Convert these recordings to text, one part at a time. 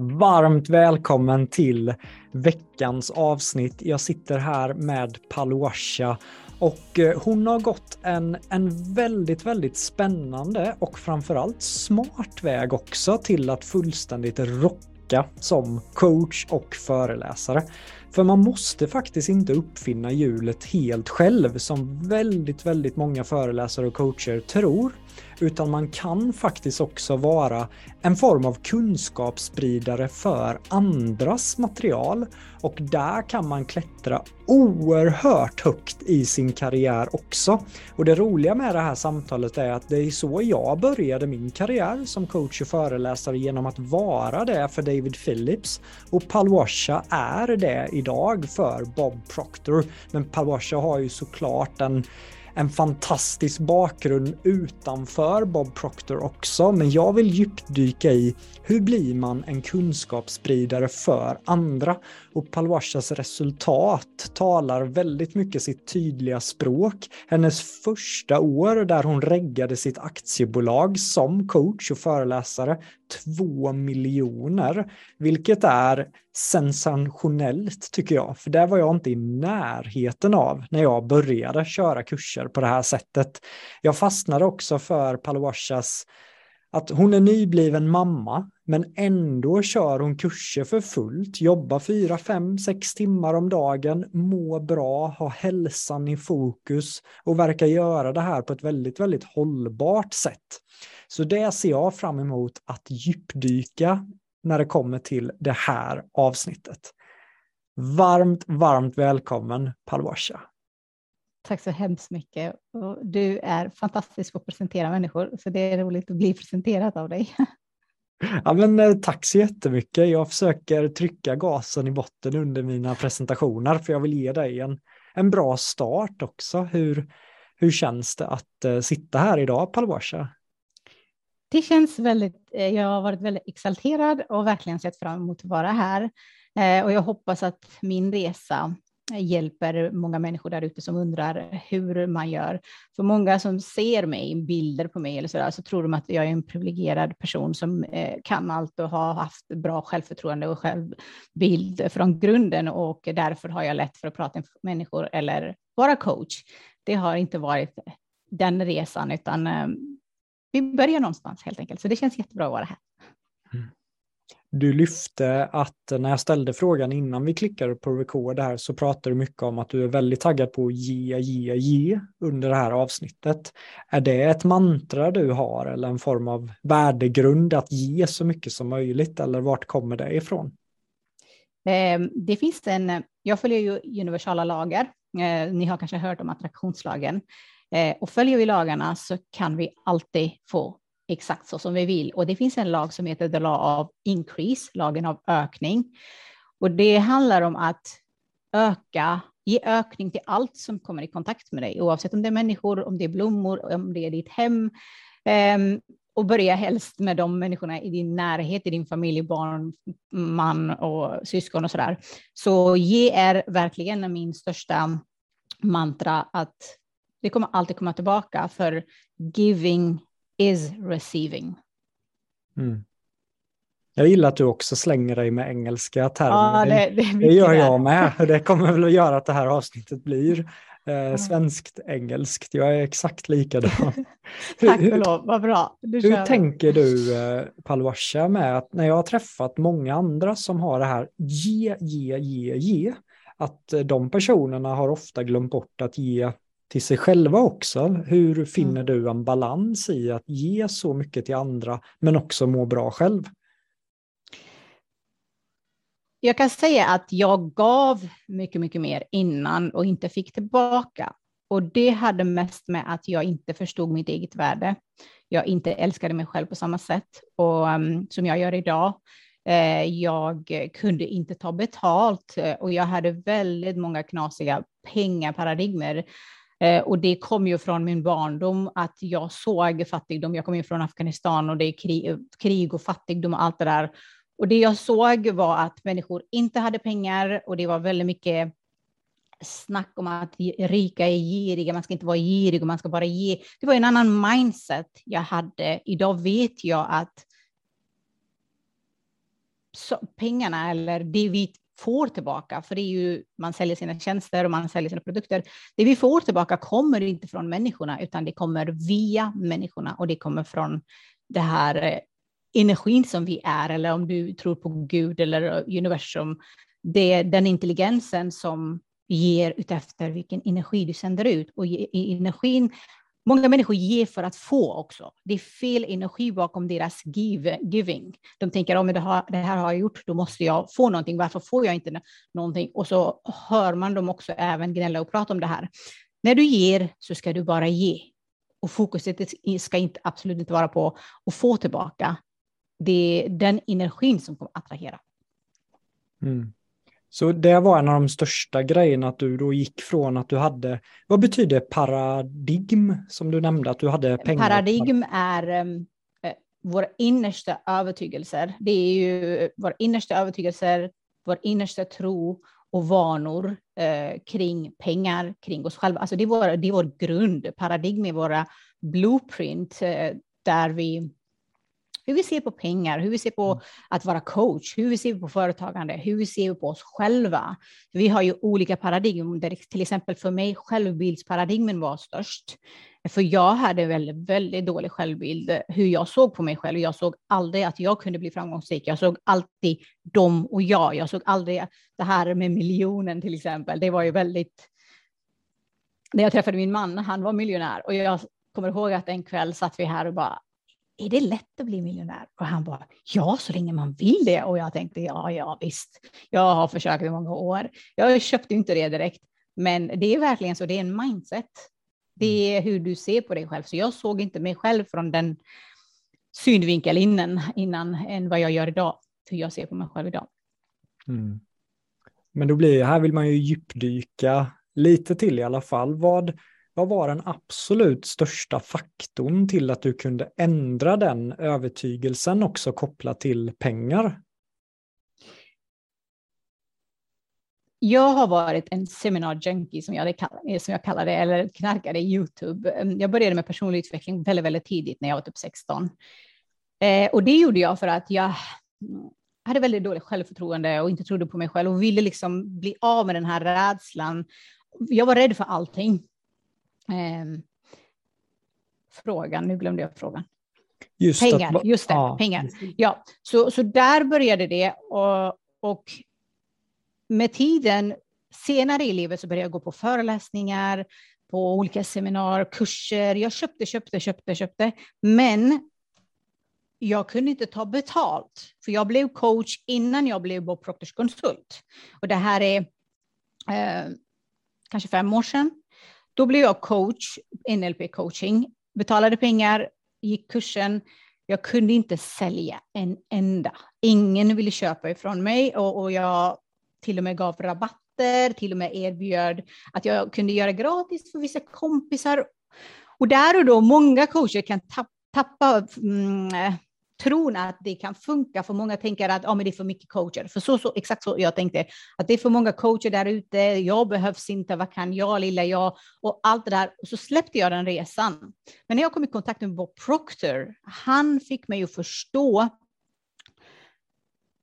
Varmt välkommen till veckans avsnitt. Jag sitter här med Paluasha och eh, hon har gått en, en väldigt, väldigt spännande och framförallt smart väg också till att fullständigt rocka som coach och föreläsare. För man måste faktiskt inte uppfinna hjulet helt själv som väldigt, väldigt många föreläsare och coacher tror utan man kan faktiskt också vara en form av kunskapsspridare för andras material och där kan man klättra oerhört högt i sin karriär också. Och det roliga med det här samtalet är att det är så jag började min karriär som coach och föreläsare genom att vara det för David Phillips och Palwasha är det idag för Bob Proctor. Men Palwasha har ju såklart en en fantastisk bakgrund utanför Bob Proctor också, men jag vill djupdyka i hur blir man en kunskapsspridare för andra? Och Palwashas resultat talar väldigt mycket sitt tydliga språk. Hennes första år där hon reggade sitt aktiebolag som coach och föreläsare, två miljoner, vilket är sensationellt tycker jag, för det var jag inte i närheten av när jag började köra kurser på det här sättet. Jag fastnade också för Palwashas att hon är nybliven mamma, men ändå kör hon kurser för fullt, jobbar fyra, fem, sex timmar om dagen, mår bra, har hälsan i fokus och verkar göra det här på ett väldigt, väldigt hållbart sätt. Så det ser jag fram emot att djupdyka när det kommer till det här avsnittet. Varmt, varmt välkommen Palwasha. Tack så hemskt mycket. Du är fantastisk på att presentera människor, så det är roligt att bli presenterad av dig. Ja, men, eh, tack så jättemycket. Jag försöker trycka gasen i botten under mina presentationer, för jag vill ge dig en, en bra start också. Hur, hur känns det att uh, sitta här idag, Palwasha? Det känns väldigt, eh, jag har varit väldigt exalterad och verkligen sett fram emot att vara här. Eh, och jag hoppas att min resa hjälper många människor där ute som undrar hur man gör. För många som ser mig, bilder på mig eller så, där, så tror de att jag är en privilegierad person som eh, kan allt och har haft bra självförtroende och självbild från grunden och därför har jag lätt för att prata med människor eller vara coach. Det har inte varit den resan, utan vi börjar någonstans helt enkelt. Så det känns jättebra att vara här. Mm. Du lyfte att när jag ställde frågan innan vi klickade på record här så pratade du mycket om att du är väldigt taggad på att ge, ge, ge under det här avsnittet. Är det ett mantra du har eller en form av värdegrund att ge så mycket som möjligt eller vart kommer det ifrån? Ehm, det finns en, jag följer ju universala lagar. Eh, ni har kanske hört om attraktionslagen. Eh, och följer vi lagarna så kan vi alltid få exakt så som vi vill. Och det finns en lag som heter The Law of Increase, lagen av ökning. Och det handlar om att öka, ge ökning till allt som kommer i kontakt med dig, oavsett om det är människor, om det är blommor, om det är ditt hem. Um, och börja helst med de människorna i din närhet, i din familj, barn, man och syskon och sådär. Så ge är verkligen min största mantra att det kommer alltid komma tillbaka för giving is receiving. Mm. Jag gillar att du också slänger dig med engelska termer. Ja, det, det, det gör jag med. Det kommer väl att göra att det här avsnittet blir eh, svenskt engelskt. Jag är exakt likadan. Tack och lov, vad bra. Du hur tänker du eh, Palwasha med att när jag har träffat många andra som har det här ge, ge, ge, ge, att de personerna har ofta glömt bort att ge till sig själva också. Hur finner mm. du en balans i att ge så mycket till andra men också må bra själv? Jag kan säga att jag gav mycket, mycket mer innan och inte fick tillbaka. Och det hade mest med att jag inte förstod mitt eget värde. Jag inte älskade mig själv på samma sätt och, um, som jag gör idag. Eh, jag kunde inte ta betalt eh, och jag hade väldigt många knasiga pengaparadigmer. Eh, och det kom ju från min barndom, att jag såg fattigdom. Jag kom ju från Afghanistan och det är krig, krig och fattigdom och allt det där. Och det jag såg var att människor inte hade pengar och det var väldigt mycket snack om att rika är giriga, man ska inte vara girig och man ska bara ge. Det var en annan mindset jag hade. Idag vet jag att pengarna eller det vi får tillbaka, för det är ju, man säljer sina tjänster och man säljer sina produkter. Det vi får tillbaka kommer inte från människorna, utan det kommer via människorna och det kommer från det här eh, energin som vi är, eller om du tror på Gud eller eh, universum, det är den intelligensen som ger utefter vilken energi du sänder ut. Och energin, många människor ger för att få också. Det är fel energi bakom deras give, giving. De tänker om oh, det, har, det här har jag gjort, då måste jag få någonting. Varför får jag inte någonting? Och så hör man dem också även gnälla och prata om det här. När du ger så ska du bara ge. Och fokuset ska inte, absolut inte vara på att få tillbaka, det är den energin som kommer attrahera. Mm. Så det var en av de största grejerna att du då gick från att du hade, vad betyder paradigm som du nämnde att du hade pengar? Paradigm är um, våra innersta övertygelser. Det är ju våra innersta övertygelser, vår innersta tro och vanor eh, kring pengar, kring oss själva. Alltså det är vår, det är vår grund, paradigm är våra blueprint eh, där vi hur vi ser på pengar, hur vi ser på mm. att vara coach, hur vi ser på företagande, hur vi ser på oss själva. Vi har ju olika paradigm, där till exempel för mig självbildsparadigmen var störst. För jag hade väldigt, väldigt dålig självbild, hur jag såg på mig själv. Jag såg aldrig att jag kunde bli framgångsrik. Jag såg alltid dem och jag. Jag såg aldrig det här med miljonen till exempel. Det var ju väldigt... När jag träffade min man, han var miljonär och jag kommer ihåg att en kväll satt vi här och bara, är det lätt att bli miljonär? Och han bara, ja, så länge man vill det. Och jag tänkte, ja, ja, visst. Jag har försökt i många år. Jag köpte inte det direkt, men det är verkligen så. Det är en mindset. Det mm. är hur du ser på dig själv. Så jag såg inte mig själv från den synvinkel innan, innan än vad jag gör idag. Hur jag ser på mig själv idag. Mm. Men då blir här vill man ju djupdyka lite till i alla fall. Vad, vad var den absolut största faktorn till att du kunde ändra den övertygelsen också kopplat till pengar? Jag har varit en seminar junkie som jag, kallade eh, som jag kallar det, eller knarkare i YouTube. Ehm, jag började med personlig utveckling väldigt, väldigt tidigt när jag var typ 16. Eh, och det gjorde jag för att jag hade väldigt dåligt självförtroende och inte trodde på mig själv och ville liksom bli av med den här rädslan. Jag var rädd för allting eh, frågan, nu glömde jag frågan. Just pengar, att, just det, ja. pengar. Ja, så, så där började det och, och med tiden senare i livet så började jag gå på föreläsningar, på olika seminarier, kurser. Jag köpte, köpte, köpte, köpte, men jag kunde inte ta betalt, för jag blev coach innan jag blev Bob Proctors konsult. Och det här är eh, kanske fem år sedan. Då blev jag coach, NLP coaching, betalade pengar, gick kursen. Jag kunde inte sälja en enda. Ingen ville köpa ifrån mig och, och jag till och med gav rabatter, till och med erbjöd att jag kunde göra gratis för vissa kompisar. Och där och då, många coacher kan tappa, tappa mm, tron att det kan funka, för många tänker att ja, men det är för mycket coacher. För så, så, exakt så jag tänkte, att det är för många coacher där ute, jag behövs inte, vad kan jag, lilla jag, och allt det där. Och så släppte jag den resan. Men när jag kom i kontakt med Bob Proctor, han fick mig att förstå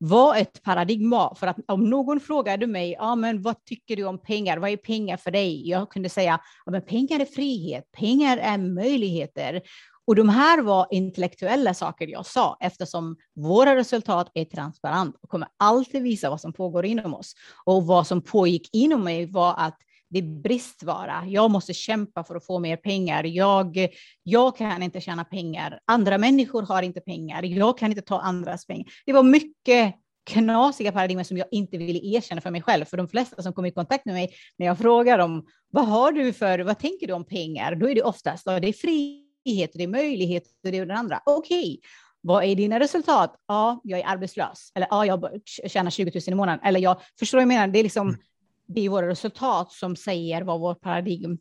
var ett paradigma. För att om någon frågade mig, ah, men vad tycker du om pengar? Vad är pengar för dig? Jag kunde säga, ah, men pengar är frihet, pengar är möjligheter. Och de här var intellektuella saker jag sa, eftersom våra resultat är transparent och kommer alltid visa vad som pågår inom oss. Och vad som pågick inom mig var att det är bristvara. Jag måste kämpa för att få mer pengar. Jag, jag kan inte tjäna pengar. Andra människor har inte pengar. Jag kan inte ta andras pengar. Det var mycket knasiga paradigmer som jag inte ville erkänna för mig själv. För de flesta som kommer i kontakt med mig, när jag frågar dem, vad har du för, vad tänker du om pengar? Då är det oftast, det är frihet, det är möjlighet, det är det andra. Okej, okay. vad är dina resultat? Ja, jag är arbetslös. Eller ja, jag tjänar 20 000 i månaden. Eller jag förstår vad jag menar, det är liksom, mm det är våra resultat som säger vad vårt paradigm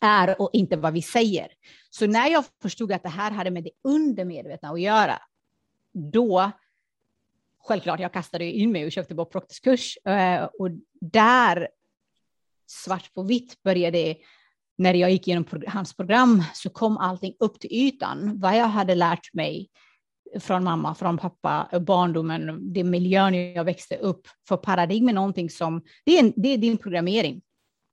är och inte vad vi säger. Så när jag förstod att det här hade med det undermedvetna att göra, då självklart, jag kastade in mig och köpte på Proctors kurs eh, och där svart på vitt började när jag gick igenom hans program så kom allting upp till ytan. Vad jag hade lärt mig från mamma, från pappa, barndomen, det miljön jag växte upp. För paradigm är någonting som, det är, det är din programmering.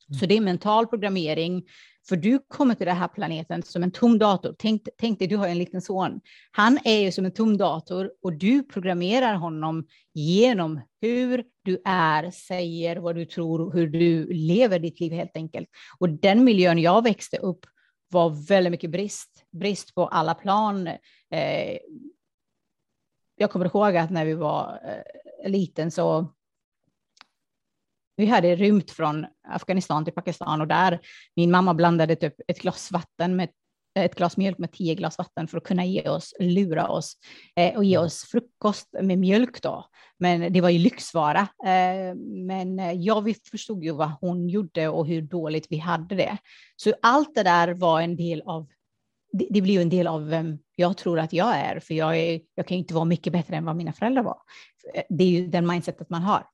Mm. Så det är mental programmering, för du kommer till den här planeten som en tom dator. Tänk, tänk dig, du har en liten son. Han är ju som en tom dator och du programmerar honom genom hur du är, säger vad du tror, hur du lever ditt liv helt enkelt. Och den miljön jag växte upp var väldigt mycket brist, brist på alla plan. Eh, jag kommer ihåg att när vi var eh, liten så vi hade rymt från Afghanistan till Pakistan och där min mamma blandade typ ett glas vatten med ett glas mjölk med tio glas vatten för att kunna ge oss, lura oss eh, och ge mm. oss frukost med mjölk då. Men det var ju lyxvara. Eh, men eh, ja, vi förstod ju vad hon gjorde och hur dåligt vi hade det. Så allt det där var en del av det, det ju en del av vem jag tror att jag är, för jag, är, jag kan inte vara mycket bättre än vad mina föräldrar var. Det är ju den mindsetet man har.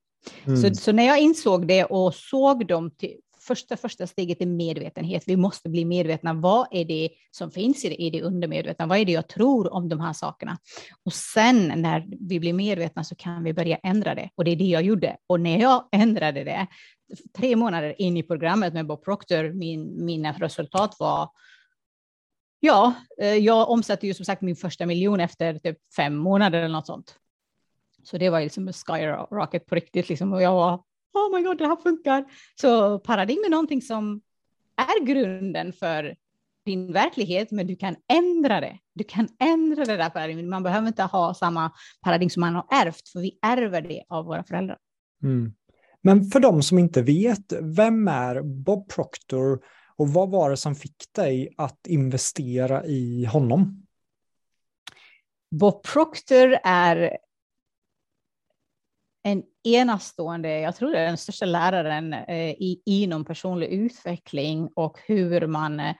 Mm. Så, så, när jag insåg det och såg dem till första, första steget är medvetenhet. Vi måste bli medvetna. Vad är det som finns i det, i det undermedvetna? Vad är det jag tror om de här sakerna? Och sen när vi blir medvetna så kan vi börja ändra det. Och det är det jag gjorde. Och när jag ändrade det, tre månader in i programmet med Bob Proctor, min, mina resultat var Ja, eh, jag omsatte ju som sagt min första miljon efter typ fem månader eller något sånt. Så det var ju liksom en skyrocket på riktigt liksom och jag var oh my god, det här funkar. Så paradigm är någonting som är grunden för din verklighet, men du kan ändra det. Du kan ändra det där paradigmet. Man behöver inte ha samma paradigm som man har ärvt, för vi ärver det av våra föräldrar. Mm. Men för de som inte vet, vem är Bob Proctor och vad var det som fick dig att investera i honom? Bob Proctor är en enastående, jag tror det är den största läraren eh, i, inom personlig utveckling och hur man eh,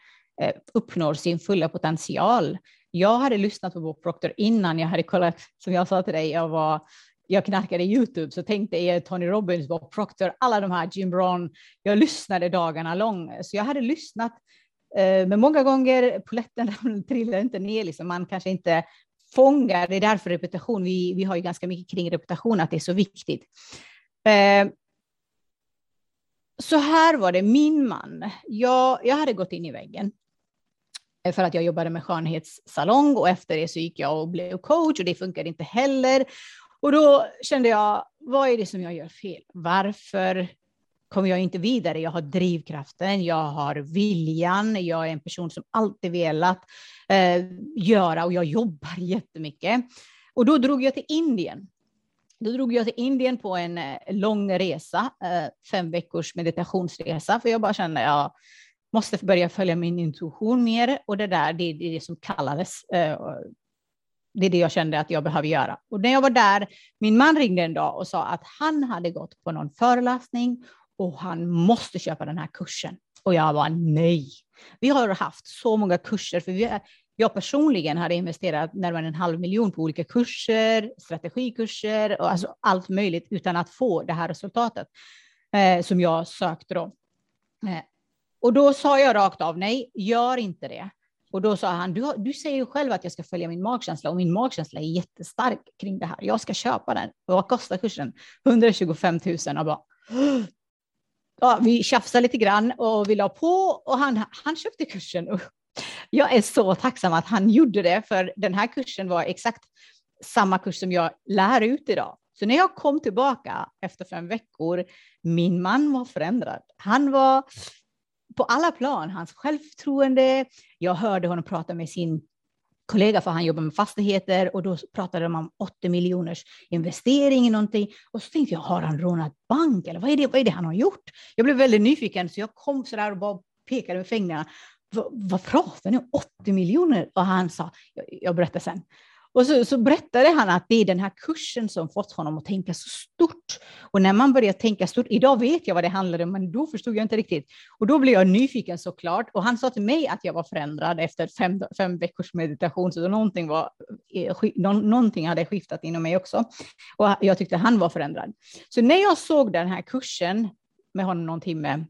uppnår sin fulla potential. Jag hade lyssnat på Bob Proctor innan jag hade kollat, som jag sa till dig, jag var jag knarkade YouTube så tänkte jag Tony Robbins, Bob Proctor, alla de här, Jim Brown. Jag lyssnade dagarna lång, så jag hade lyssnat. Eh, men många gånger polletten trillar inte ner, liksom. man kanske inte fångar. Det är därför reputation, vi, vi har ju ganska mycket kring reputation, att det är så viktigt. Eh, så här var det, min man, jag, jag hade gått in i väggen eh, för att jag jobbade med skönhetssalong och efter det så gick jag och blev coach och det funkade inte heller. Och då kände jag, vad är det som jag gör fel? Varför kommer jag inte vidare? Jag har drivkraften, jag har viljan, jag är en person som alltid velat eh, göra och jag jobbar jättemycket. Och då drog jag till Indien. Då drog jag till Indien på en eh, lång resa, eh, fem veckors meditationsresa, för jag bara kände att jag måste börja följa min intuition mer och det där, det är det som kallades eh, det är det jag kände att jag behöver göra. Och när jag var där, min man ringde en dag och sa att han hade gått på någon föreläsning och han måste köpa den här kursen. Och jag var nej. Vi har haft så många kurser, för vi är, jag personligen hade investerat närmare en halv miljon på olika kurser, strategikurser och alltså allt möjligt utan att få det här resultatet eh, som jag sökte då. Eh, och då sa jag rakt av nej, gör inte det. Och då sa han, du, du säger ju själv att jag ska följa min magkänsla och min magkänsla är jättestark kring det här. Jag ska köpa den. Och vad kostar kursen? 125 000. Och bara, ja, vi tjafsade lite grann och vi la på och han, han köpte kursen. Jag är så tacksam att han gjorde det, för den här kursen var exakt samma kurs som jag lär ut idag. Så när jag kom tillbaka efter fem veckor, min man var förändrad. Han var på alla plan, hans självförtroende. Jag hörde honom prata med sin kollega, för han jobbar med fastigheter, och då pratade de om 80 miljoners investering i någonting. Och så tänkte jag, har han rånat bank eller vad är det, vad är det han har gjort? Jag blev väldigt nyfiken, så jag kom så där och bara pekade med fingrarna. Vad pratar ni om? 80 miljoner? Och han sa, jag, jag berättar sen. Och så, så berättade han att det är den här kursen som fått honom att tänka så stort. Och när man börjar tänka stort, idag vet jag vad det handlade om, men då förstod jag inte riktigt. Och då blev jag nyfiken såklart. Och han sa till mig att jag var förändrad efter fem, fem veckors meditation, så någonting, var, eh, någonting hade skiftat inom mig också. Och jag tyckte han var förändrad. Så när jag såg den här kursen med honom någon timme,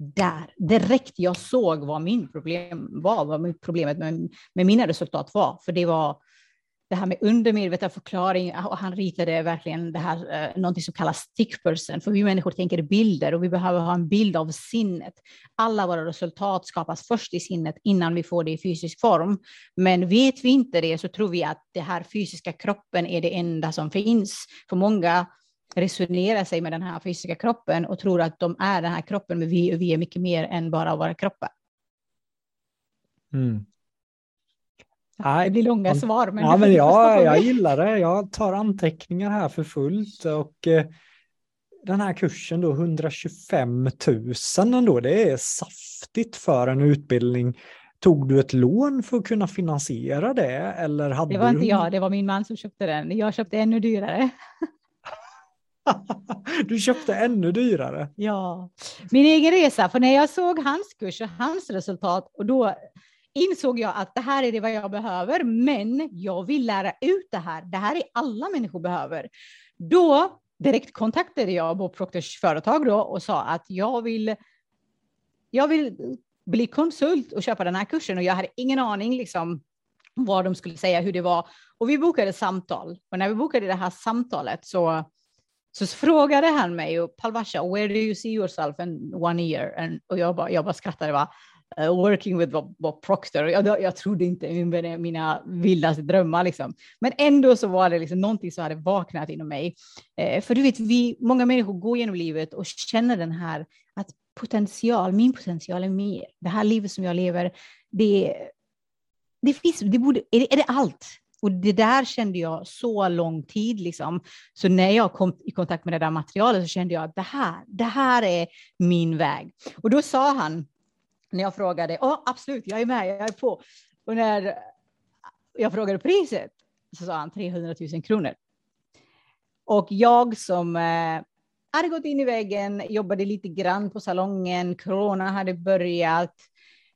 där, direkt jag såg vad min problem var, vad problemet med, med mina resultat var. För det var det här med undermedveten förklaring och han ritade verkligen det här, eh, någonting som kallas stick person, för vi människor tänker bilder och vi behöver ha en bild av sinnet. Alla våra resultat skapas först i sinnet innan vi får det i fysisk form. Men vet vi inte det så tror vi att det här fysiska kroppen är det enda som finns. För många resonera sig med den här fysiska kroppen och tror att de är den här kroppen, men vi, vi är mycket mer än bara våra kroppar. Mm. Ja, det blir långa svar. Men ja, men jag, jag gillar det. Jag tar anteckningar här för fullt. Och eh, den här kursen då, 125 000 ändå, det är saftigt för en utbildning. Tog du ett lån för att kunna finansiera det? Eller hade det var du... inte jag, det var min man som köpte den. Jag köpte ännu dyrare. du köpte ännu dyrare. Ja, min egen resa. För när jag såg hans kurs och hans resultat och då insåg jag att det här är det vad jag behöver, men jag vill lära ut det här. Det här är alla människor behöver. Då direkt kontaktade jag Bob Proctors företag då och sa att jag vill. Jag vill bli konsult och köpa den här kursen och jag hade ingen aning liksom vad de skulle säga, hur det var. Och vi bokade samtal och när vi bokade det här samtalet så så frågade han mig, Palvasha, where do you see yourself in one year? And, och jag bara, jag bara skrattade, bara, uh, working with Bob, Bob Proctor. Jag, jag trodde inte mina, mina vildaste drömmar. Liksom. Men ändå så var det liksom någonting som hade vaknat inom mig. Eh, för du vet, vi, många människor går genom livet och känner den här att potential, min potential är mer. Det här livet som jag lever, det, det finns, det borde, är det, är det allt? Och det där kände jag så lång tid. Liksom. Så när jag kom i kontakt med det där materialet så kände jag att det här, det här är min väg. Och då sa han, när jag frågade, ja absolut, jag är med, jag är på. Och när jag frågade priset så sa han 300 000 kronor. Och jag som eh, hade gått in i väggen, jobbade lite grann på salongen, corona hade börjat,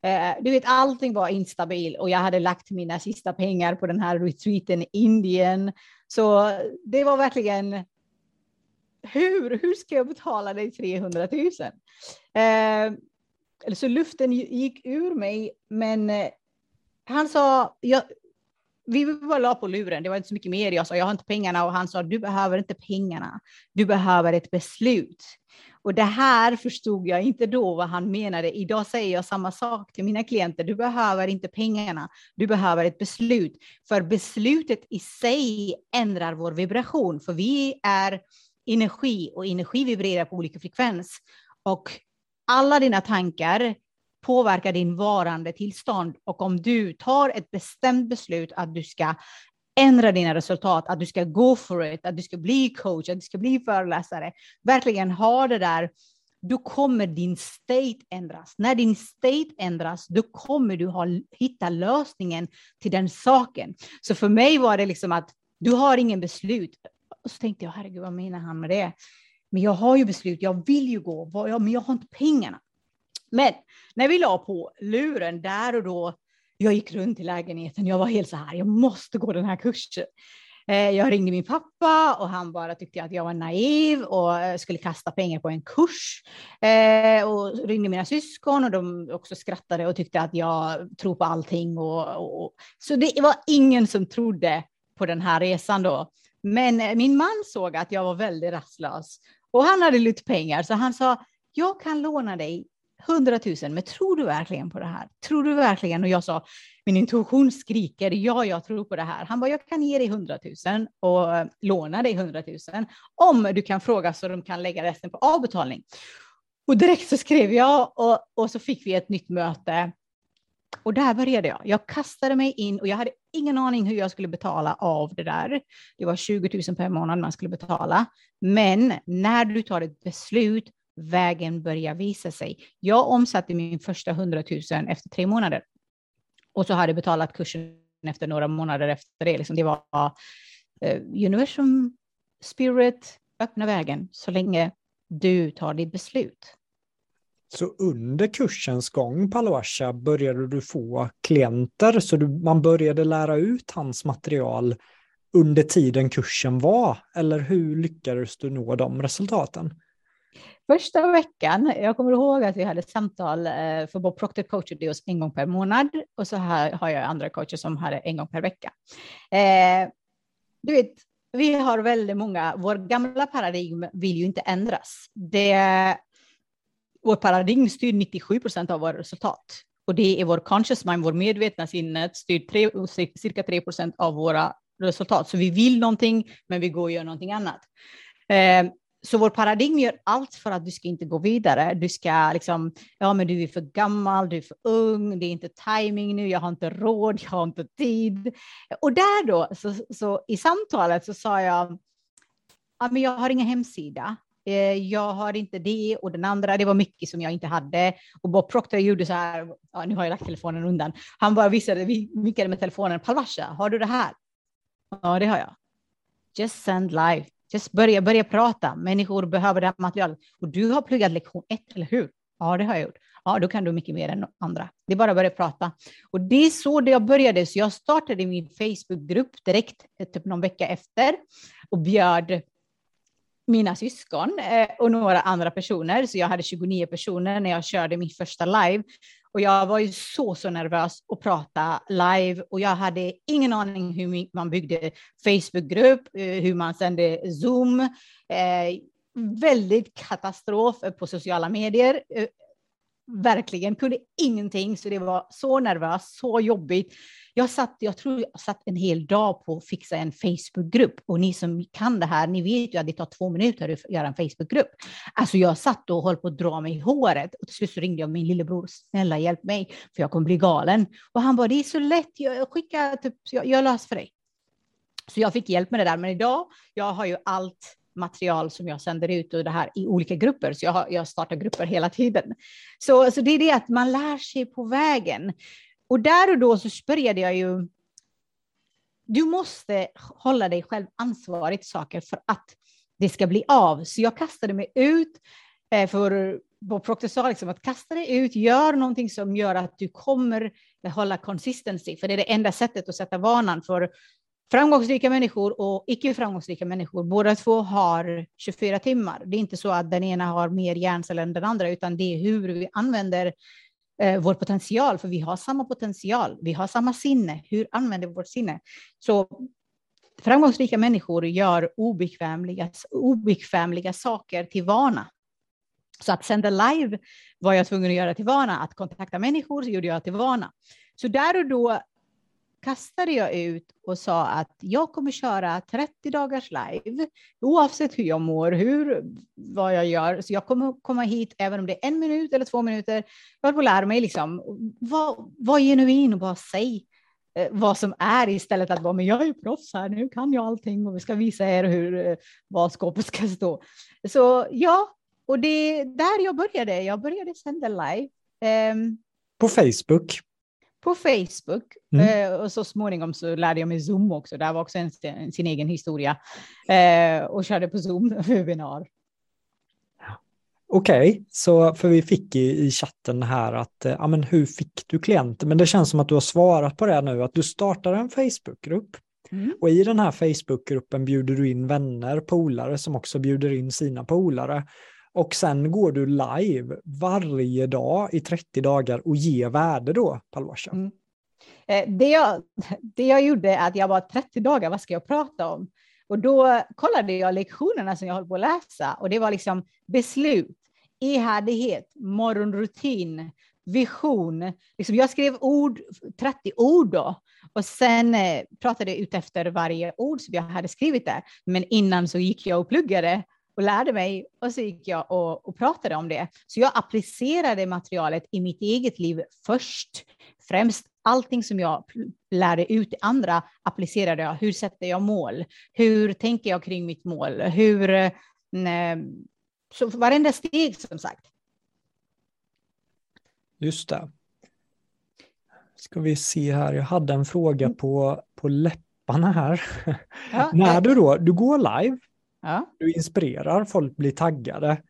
Eh, du vet, allting var instabil och jag hade lagt mina sista pengar på den här retreaten i Indien. Så det var verkligen, hur, hur ska jag betala dig 300 000? Eh, så luften gick ur mig, men eh, han sa, jag, vi bara la på luren, det var inte så mycket mer. Jag sa, jag har inte pengarna och han sa, du behöver inte pengarna, du behöver ett beslut. Och det här förstod jag inte då vad han menade. Idag säger jag samma sak till mina klienter. Du behöver inte pengarna, du behöver ett beslut. För beslutet i sig ändrar vår vibration, för vi är energi och energi vibrerar på olika frekvens. Och alla dina tankar påverkar din varande tillstånd. Och om du tar ett bestämt beslut att du ska ändra dina resultat, att du ska go for it, att du ska bli coach, att du ska bli föreläsare, verkligen ha det där, då kommer din state ändras. När din state ändras, då kommer du ha, hitta lösningen till den saken. Så för mig var det liksom att du har ingen beslut. Och så tänkte jag, herregud, vad menar han med det? Men jag har ju beslut, jag vill ju gå, men jag har inte pengarna. Men när vi la på luren där och då jag gick runt i lägenheten. Jag var helt så här, jag måste gå den här kursen. Eh, jag ringde min pappa och han bara tyckte att jag var naiv och eh, skulle kasta pengar på en kurs. Eh, och ringde mina syskon och de också skrattade och tyckte att jag tror på allting. Och, och, så det var ingen som trodde på den här resan då. Men eh, min man såg att jag var väldigt rastlös och han hade lite pengar så han sa jag kan låna dig 100 000, men tror du verkligen på det här? Tror du verkligen? Och jag sa, min intuition skriker, ja, jag tror på det här. Han bara, jag kan ge dig 100 000 och eh, låna dig 100 000 om du kan fråga så de kan lägga resten på avbetalning. Och direkt så skrev jag och, och så fick vi ett nytt möte. Och där började jag. Jag kastade mig in och jag hade ingen aning hur jag skulle betala av det där. Det var 20 000 per månad man skulle betala. Men när du tar ett beslut vägen börjar visa sig. Jag omsatte min första 100 000 efter tre månader och så hade jag betalat kursen efter några månader efter det. Liksom det var uh, universum, spirit, öppna vägen så länge du tar ditt beslut. Så under kursens gång, Paluasha, började du få klienter så du, man började lära ut hans material under tiden kursen var? Eller hur lyckades du nå de resultaten? Första veckan, jag kommer ihåg att vi hade samtal, eh, för vår Proctor coachade oss en gång per månad och så här har jag andra coacher som hade en gång per vecka. Eh, du vet, vi har väldigt många, vår gamla paradigm vill ju inte ändras. Det, vår paradigm styr 97 procent av våra resultat. Och det är vår conscious mind, vår medvetna sinnet, styr tre, cirka 3 procent av våra resultat. Så vi vill någonting, men vi går och gör någonting annat. Eh, så vår paradigm gör allt för att du ska inte gå vidare. Du ska liksom, ja men du är för gammal, du är för ung, det är inte timing nu, jag har inte råd, jag har inte tid. Och där då, så, så i samtalet så sa jag, ja men jag har ingen hemsida. Eh, jag har inte det och den andra, det var mycket som jag inte hade. Och Bob Proctor gjorde så här, ja, nu har jag lagt telefonen undan. Han bara visade, vinkade med telefonen, Palvasha, har du det här? Ja, det har jag. Just send live. Just börja, börja prata. Människor behöver det här materialet. Och du har pluggat lektion ett, eller hur? Ja, det har jag gjort. Ja, då kan du mycket mer än andra. Det är bara att börja prata. Och det är så det jag började. Så jag startade min Facebookgrupp direkt, eh, typ någon vecka efter, och bjöd mina syskon eh, och några andra personer. Så jag hade 29 personer när jag körde min första live. Och jag var ju så, så nervös att prata live och jag hade ingen aning hur man byggde Facebookgrupp, eh, hur man sände Zoom. Eh, väldigt katastrof på sociala medier. Eh, Verkligen kunde ingenting, så det var så nervöst, så jobbigt. Jag satt, jag tror jag satt en hel dag på att fixa en Facebookgrupp och ni som kan det här, ni vet ju att det tar två minuter att göra en Facebookgrupp. Alltså jag satt och höll på att dra mig i håret och till slut så ringde jag min lillebror, snälla hjälp mig för jag kommer bli galen. Och han bara, det är så lätt, jag skickar, typ, jag, jag löser för dig. Så jag fick hjälp med det där, men idag, jag har ju allt material som jag sänder ut och det här i olika grupper, så jag, har, jag startar grupper hela tiden. Så, så det är det att man lär sig på vägen. Och där och då så började jag ju... Du måste hålla dig själv ansvarig för saker för att det ska bli av. Så jag kastade mig ut, eh, för Bob Proctor sa liksom att kasta dig ut, gör någonting som gör att du kommer behålla consistency, för det är det enda sättet att sätta vanan. För Framgångsrika människor och icke framgångsrika människor, båda två har 24 timmar. Det är inte så att den ena har mer hjärnceller än den andra, utan det är hur vi använder eh, vår potential, för vi har samma potential, vi har samma sinne. Hur använder vi vårt sinne? Så framgångsrika människor gör obekvämliga, obekvämliga saker till vana. Så att sända live var jag tvungen att göra till vana, att kontakta människor så gjorde jag till vana. Så där och då kastade jag ut och sa att jag kommer köra 30 dagars live oavsett hur jag mår, hur, vad jag gör. Så jag kommer komma hit även om det är en minut eller två minuter. Jag håller på att lära mig liksom. Var, var genuin och bara säg eh, vad som är istället att vara, men jag är ju proffs här, nu kan jag allting och vi ska visa er hur, eh, vad skåpet ska stå. Så ja, och det är där jag började. Jag började sända live. Um, på Facebook? På Facebook. Mm. Eh, och så småningom så lärde jag mig Zoom också. Det var också en, sin egen historia. Eh, och körde på Zoom webinar. Okej, okay, så för vi fick i, i chatten här att, ja men hur fick du klienter? Men det känns som att du har svarat på det nu, att du startar en Facebookgrupp. Mm. Och i den här Facebookgruppen bjuder du in vänner, polare som också bjuder in sina polare. Och sen går du live varje dag i 30 dagar och ger värde då, Palwasha. Mm. Eh, det, jag, det jag gjorde är att jag var 30 dagar, vad ska jag prata om? Och då kollade jag lektionerna som jag höll på att läsa och det var liksom beslut, ihärdighet, morgonrutin, vision. Liksom jag skrev ord, 30 ord då, och sen eh, pratade jag ut efter varje ord som jag hade skrivit där. Men innan så gick jag och pluggade och lärde mig och så gick jag och, och pratade om det. Så jag applicerade materialet i mitt eget liv först. Främst allting som jag lärde ut till andra applicerade jag. Hur sätter jag mål? Hur tänker jag kring mitt mål? Hur... Nej, eh, så varenda steg som sagt. Just det. Ska vi se här, jag hade en fråga mm. på, på läpparna här. Ja, När du då, du går live, ja. du inspirerar, folk blir taggade.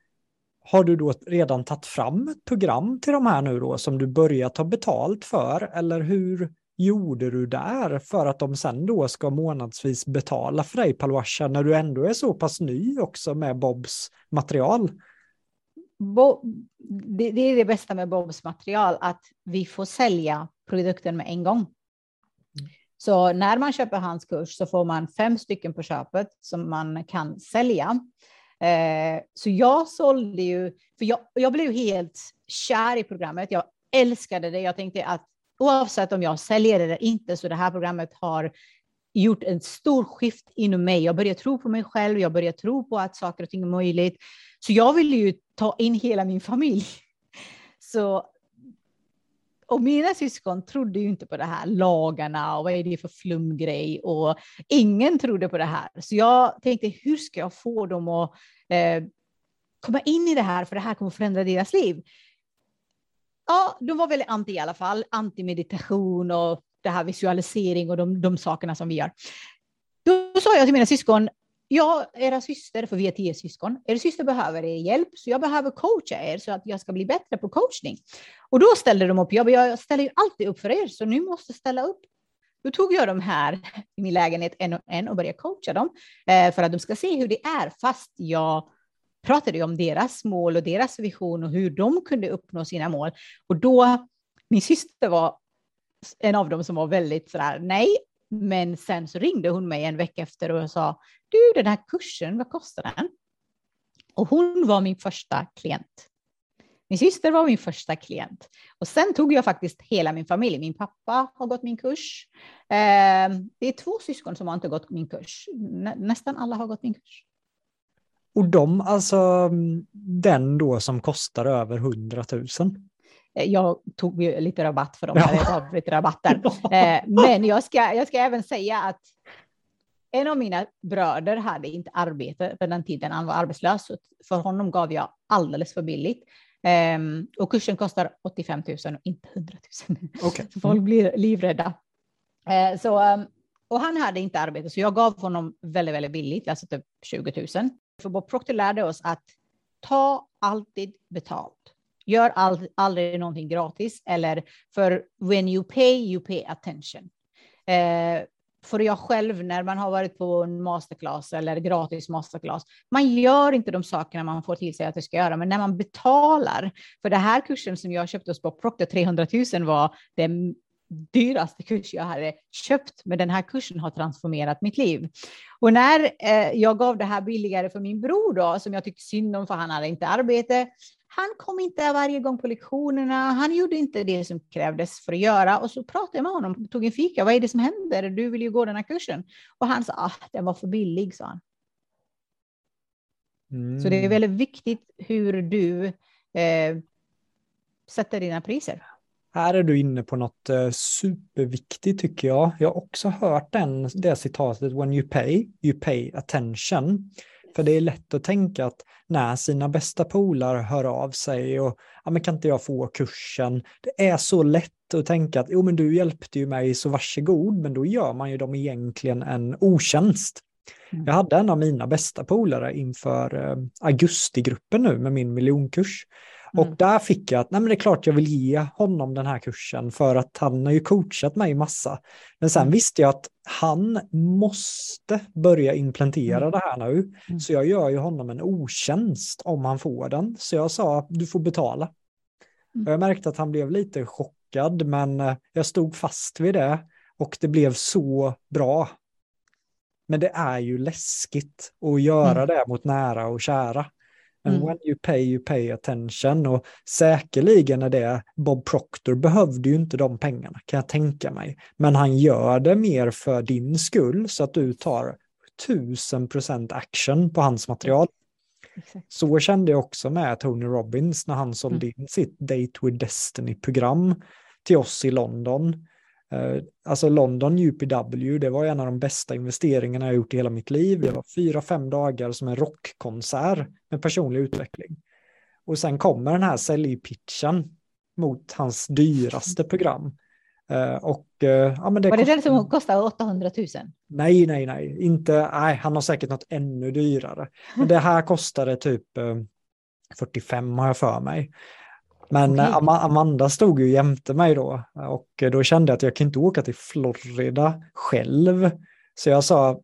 Har du då redan tagit fram ett program till de här nu då som du börjar ta betalt för? Eller hur gjorde du där för att de sen då ska månadsvis betala för dig Palwasha när du ändå är så pass ny också med Bobs material? Bo, det, det, är det bästa med Bobs material, att vi får sälja produkten med en gång. Så när man köper hans kurs så får man fem stycken på köpet som man kan sälja. Eh, så jag sålde ju, för jag, jag blev helt kär i programmet. Jag älskade det. Jag tänkte att oavsett om jag säljer det eller inte så det här programmet har gjort en stor skift inom mig. Jag började tro på mig själv. Jag började tro på att saker och ting är möjligt. Så jag ville ju ta in hela min familj. Så och mina syskon trodde ju inte på det här, lagarna och vad är det för flumgrej och ingen trodde på det här. Så jag tänkte, hur ska jag få dem att eh, komma in i det här, för det här kommer förändra deras liv. Ja, de var väldigt anti i alla fall, anti-meditation och det här visualisering och de, de sakerna som vi gör. Då sa jag till mina syskon, ja, era syster, för vi är tio syskon, er syster behöver er hjälp, så jag behöver coacha er så att jag ska bli bättre på coachning. Och då ställde de upp, jag, jag ställer ju alltid upp för er, så ni måste ställa upp. Då tog jag dem här i min lägenhet en och en och började coacha dem eh, för att de ska se hur det är, fast jag pratade om deras mål och deras vision och hur de kunde uppnå sina mål. Och då, min syster var en av dem som var väldigt sådär, nej, men sen så ringde hon mig en vecka efter och sa, du den här kursen, vad kostar den? Och hon var min första klient. Min syster var min första klient. Och sen tog jag faktiskt hela min familj. Min pappa har gått min kurs. Ehm, det är två syskon som har inte gått min kurs. nästan alla har gått min kurs. Och de, alltså mm, den då som kostar över 100 000? Eh, jag tog lite rabatt för dem, ja. lite rabatter. Eh, men jag ska, jag ska även säga att en av mina bröder hade inte arbete på den tiden han var arbetslös. För honom gav jag alldeles för billigt. Um, och kursen kostar 85 000 och inte 100 000. Okay. Så folk blir livrädda. Uh, så, um, och han hade inte arbete, så jag gav honom väldigt, väldigt billigt, alltså typ 20 000. För Bob Proctor lärde oss att ta alltid betalt. Gör all, aldrig någonting gratis eller för when you pay, you pay attention. Eh, för jag själv, när man har varit på en masterclass eller gratis masterclass, man gör inte de sakerna man får till sig att det ska göra, men när man betalar, för det här kursen som jag köpte hos Bob Proctor, 300 000 var den dyraste kurs jag hade köpt, men den här kursen har transformerat mitt liv. Och när eh, jag gav det här billigare för min bror då, som jag tyckte synd om för han hade inte arbete, han kom inte varje gång på lektionerna. Han gjorde inte det som krävdes för att göra. Och så pratade jag med honom, tog en fika. Vad är det som händer? Du vill ju gå den här kursen. Och han sa, ah, den var för billig, sa han. Mm. Så det är mm. väldigt viktigt hur du eh, sätter dina priser. Här är du inne på något eh, superviktigt tycker jag. Jag har också hört den, det citatet, when you pay, you pay attention. För det är lätt att tänka att när sina bästa polare hör av sig och ja, men kan inte jag få kursen? Det är så lätt att tänka att jo, men du hjälpte ju mig så varsågod, men då gör man ju dem egentligen en otjänst. Mm. Jag hade en av mina bästa polare inför eh, augustigruppen nu med min miljonkurs. Mm. Och där fick jag att nej men det är klart jag vill ge honom den här kursen för att han har ju coachat mig massa. Men sen mm. visste jag att han måste börja implementera mm. det här nu. Mm. Så jag gör ju honom en otjänst om han får den. Så jag sa du får betala. Mm. Jag märkte att han blev lite chockad men eh, jag stod fast vid det och det blev så bra. Men det är ju läskigt att göra mm. det mot nära och kära. Men mm. when you pay, you pay attention. Och säkerligen är det, Bob Proctor behövde ju inte de pengarna kan jag tänka mig. Men han gör det mer för din skull så att du tar tusen procent action på hans material. Exakt. Så kände jag också med Tony Robbins när han sålde mm. in sitt Date with Destiny-program till oss i London. Eh, alltså London UPW, det var en av de bästa investeringarna jag gjort i hela mitt liv. Det var fyra, fem dagar som en rockkonsert med personlig utveckling. Och sen kommer den här säljpitchen mot hans dyraste program. Uh, och, uh, ja, men det var det den som kostade 800 000? Nej, nej, nej. Inte, nej, han har säkert något ännu dyrare. Men det här kostade typ uh, 45 har jag för mig. Men okay. Am Amanda stod ju jämte mig då och då kände jag att jag kan inte åka till Florida själv. Så jag sa,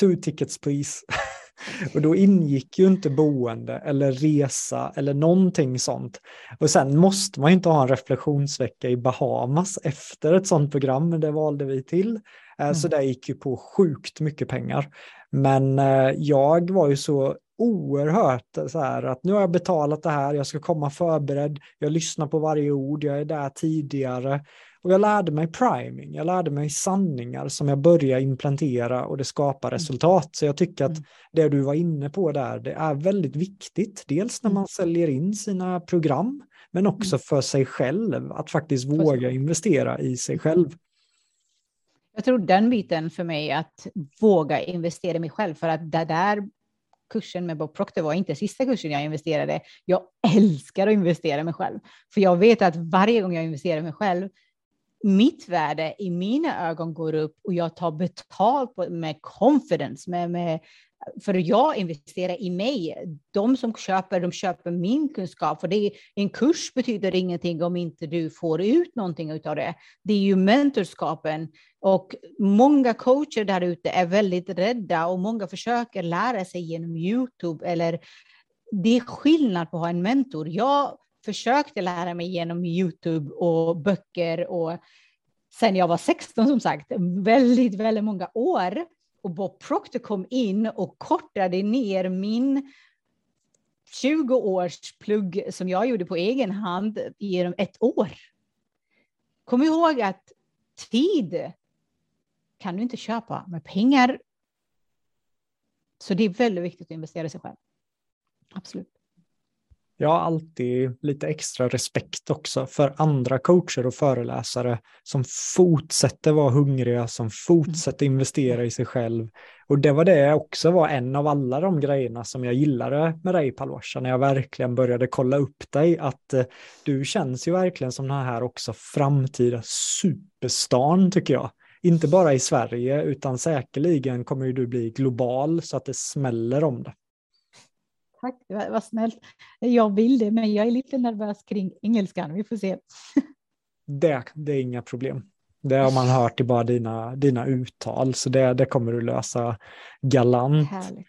two tickets please. och då ingick ju inte boende eller resa eller någonting sånt. Och sen måste man ju inte ha en reflektionsvecka i Bahamas efter ett sånt program, men det valde vi till. Eh, mm. Så det gick ju på sjukt mycket pengar. Men eh, jag var ju så oerhört så här att nu har jag betalat det här, jag ska komma förberedd, jag lyssnar på varje ord, jag är där tidigare. Och jag lärde mig priming, jag lärde mig sanningar som jag börjar implementera och det skapar mm. resultat. Så jag tycker att mm. det du var inne på där, det är väldigt viktigt. Dels när mm. man säljer in sina program, men också för sig själv, att faktiskt våga investera i sig själv. Jag tror den biten för mig, att våga investera i mig själv, för att det där kursen med Bob Proctor var inte sista kursen jag investerade. Jag älskar att investera mig själv, för jag vet att varje gång jag investerar mig själv, mitt värde i mina ögon går upp och jag tar betalt med confidence, med, med för jag investerar i mig. De som köper, de köper min kunskap. För det är, en kurs betyder ingenting om inte du får ut någonting av det. Det är ju mentorskapen. Och många coacher där ute är väldigt rädda och många försöker lära sig genom Youtube. Eller det är skillnad på att ha en mentor. Jag försökte lära mig genom Youtube och böcker och sen jag var 16 som sagt, väldigt, väldigt många år. Och Bob Proctor kom in och kortade ner min 20 års plugg som jag gjorde på egen hand genom ett år. Kom ihåg att tid kan du inte köpa med pengar. Så det är väldigt viktigt att investera i sig själv. Absolut jag har alltid lite extra respekt också för andra coacher och föreläsare som fortsätter vara hungriga, som fortsätter investera i sig själv. Och det var det också var en av alla de grejerna som jag gillade med dig Palwasha, när jag verkligen började kolla upp dig, att eh, du känns ju verkligen som den här också framtida superstan tycker jag. Inte bara i Sverige, utan säkerligen kommer ju du bli global så att det smäller om det. Tack, var snällt. Jag vill det, men jag är lite nervös kring engelskan. Vi får se. Det, det är inga problem. Det har man hört i bara dina, dina uttal, så det, det kommer du lösa galant. Härligt.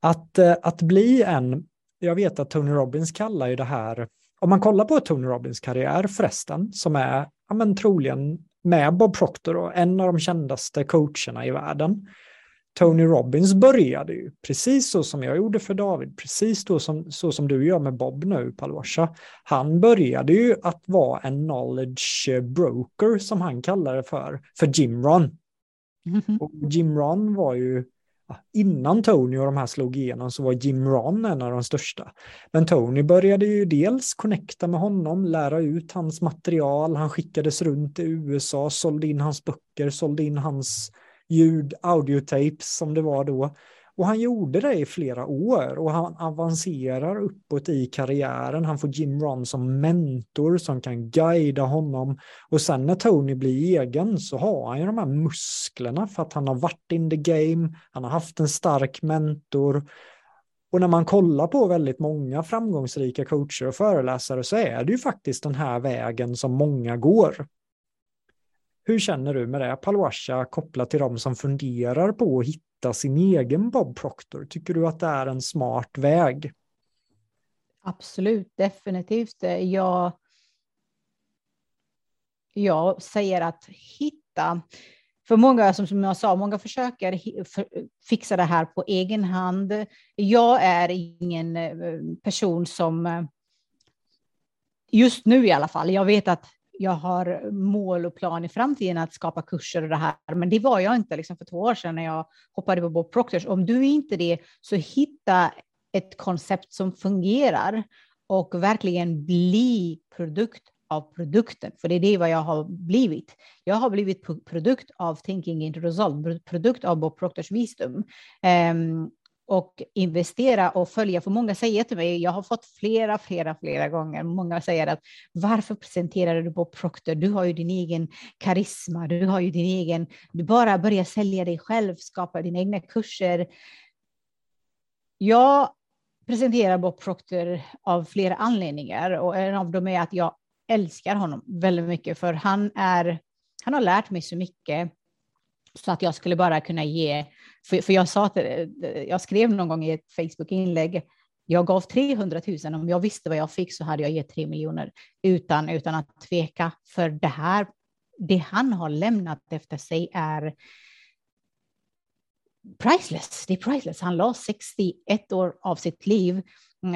Att, eh, att bli en, jag vet att Tony Robbins kallar ju det här, om man kollar på Tony Robbins karriär förresten, som är ja, men troligen med Bob Proctor och en av de kändaste coacherna i världen, Tony Robbins började ju precis så som jag gjorde för David, precis då som, så som du gör med Bob nu, Palosha. Han började ju att vara en knowledge broker, som han kallar det för, för Jim Ron. -hmm. Och Jim Ron var ju, innan Tony och de här slog igenom så var Jim Ron en av de största. Men Tony började ju dels connecta med honom, lära ut hans material, han skickades runt i USA, sålde in hans böcker, sålde in hans ljud, audiotapes som det var då. Och han gjorde det i flera år och han avancerar uppåt i karriären. Han får Jim Ron som mentor som kan guida honom. Och sen när Tony blir egen så har han ju de här musklerna för att han har varit in the game, han har haft en stark mentor. Och när man kollar på väldigt många framgångsrika coacher och föreläsare så är det ju faktiskt den här vägen som många går. Hur känner du med det, Palwasha, kopplat till de som funderar på att hitta sin egen Bob Proctor? Tycker du att det är en smart väg? Absolut, definitivt. Jag, jag säger att hitta, för många, som jag sa, många försöker fixa det här på egen hand. Jag är ingen eh, person som, eh, just nu i alla fall, jag vet att jag har mål och plan i framtiden att skapa kurser och det här, men det var jag inte liksom för två år sedan när jag hoppade på Bob Proctors. Om du är inte det, så hitta ett koncept som fungerar och verkligen bli produkt av produkten, för det är det vad jag har blivit. Jag har blivit produkt av Thinking into Result, produkt av Bob Proctors visdom. Um, och investera och följa. För många säger till mig, jag har fått flera, flera, flera gånger, många säger att varför presenterar du på Procter? Du har ju din egen karisma, du har ju din egen, du bara börjar sälja dig själv, skapa dina egna kurser. Jag presenterar Bob Proctor av flera anledningar och en av dem är att jag älskar honom väldigt mycket för han är, han har lärt mig så mycket så att jag skulle bara kunna ge för, för jag, sa att eh, jag skrev någon gång i ett Facebook-inlägg, jag gav 300 000, om jag visste vad jag fick så hade jag gett 3 miljoner utan, utan att tveka. För det här, det han har lämnat efter sig är priceless. Det är priceless. Han la 61 år av sitt liv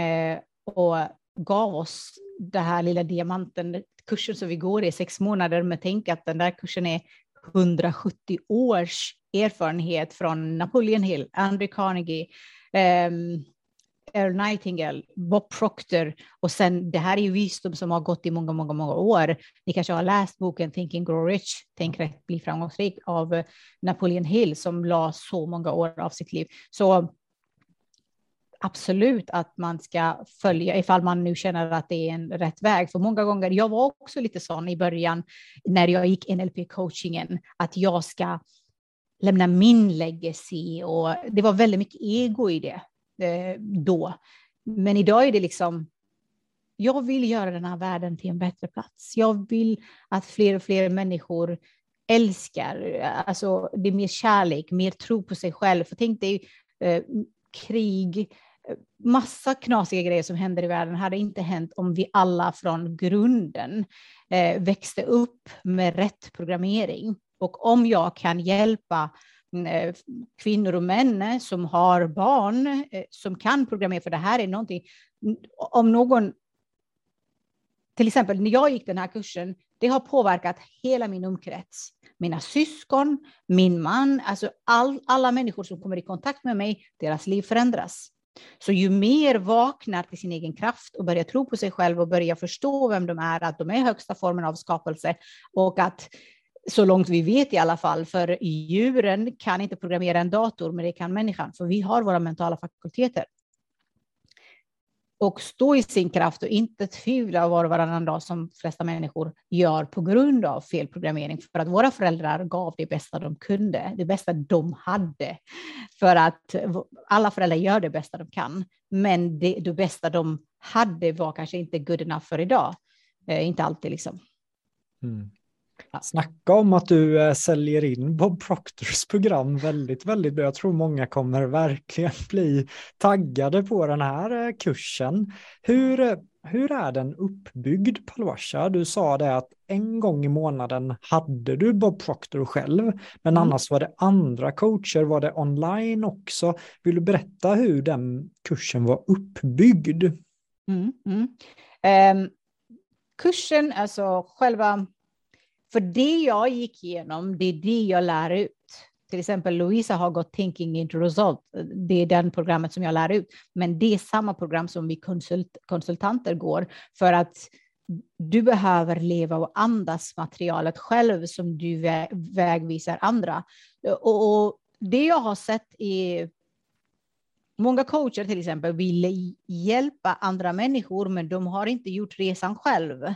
eh, och gav oss den här lilla diamanten, kursen som vi går i sex månader, men tänk att den där kursen är 170 års erfarenhet från Napoleon Hill, Andrew Carnegie, um, Earl Nightingale, Bob Proctor och sen det här är ju visdom som har gått i många, många, många år. Ni kanske har läst boken Thinking Grow Rich, Tänk rätt, bli framgångsrik av eh, Napoleon Hill som la så många år av sitt liv. Så absolut att man ska följa ifall man nu känner att det är en rätt väg. För många gånger, jag var också lite sån i början när jag gick NLP-coachingen, att jag ska lämna min legacy och det var väldigt mycket ego i det eh, då. Men idag är det liksom, jag vill göra den här världen till en bättre plats. Jag vill att fler och fler människor älskar, alltså det är mer kärlek, mer tro på sig själv. För tänk dig eh, krig, eh, massa knasiga grejer som händer i världen hade inte hänt om vi alla från grunden eh, växte upp med rätt programmering. Och om jag kan hjälpa mm, eh, kvinnor och män eh, som har barn eh, som kan programmera, för det här är någonting, om någon, till exempel när jag gick den här kursen, det har påverkat hela min omkrets. Mina syskon, min man, alltså all, alla människor som kommer i kontakt med mig, deras liv förändras. Så ju mer vaknar till sin egen kraft och börjar tro på sig själv och börjar förstå vem de är, att de är högsta formen av skapelse och att så långt vi vet i alla fall, för djuren kan inte programmera en dator, men det kan människan, för vi har våra mentala fakulteter. Och stå i sin kraft och inte tvivla var och varannan dag som flesta människor gör på grund av felprogrammering, för att våra föräldrar gav det bästa de kunde, det bästa de hade. För att alla föräldrar gör det bästa de kan, men det, det bästa de hade var kanske inte good enough för idag. Eh, inte alltid liksom. Mm. Snacka om att du äh, säljer in Bob Proctors program väldigt, väldigt bra. Jag tror många kommer verkligen bli taggade på den här äh, kursen. Hur, äh, hur är den uppbyggd, Palwasha? Du sa det att en gång i månaden hade du Bob Proctor själv, men mm. annars var det andra coacher, var det online också? Vill du berätta hur den kursen var uppbyggd? Mm, mm. Um, kursen, alltså själva för det jag gick igenom, det är det jag lär ut. Till exempel Louisa har gått Thinking into Result. Det är den programmet som jag lär ut. Men det är samma program som vi konsult konsultanter går för att du behöver leva och andas materialet själv som du vägvisar andra. Och, och det jag har sett i många coacher till exempel vill hjälpa andra människor, men de har inte gjort resan själv.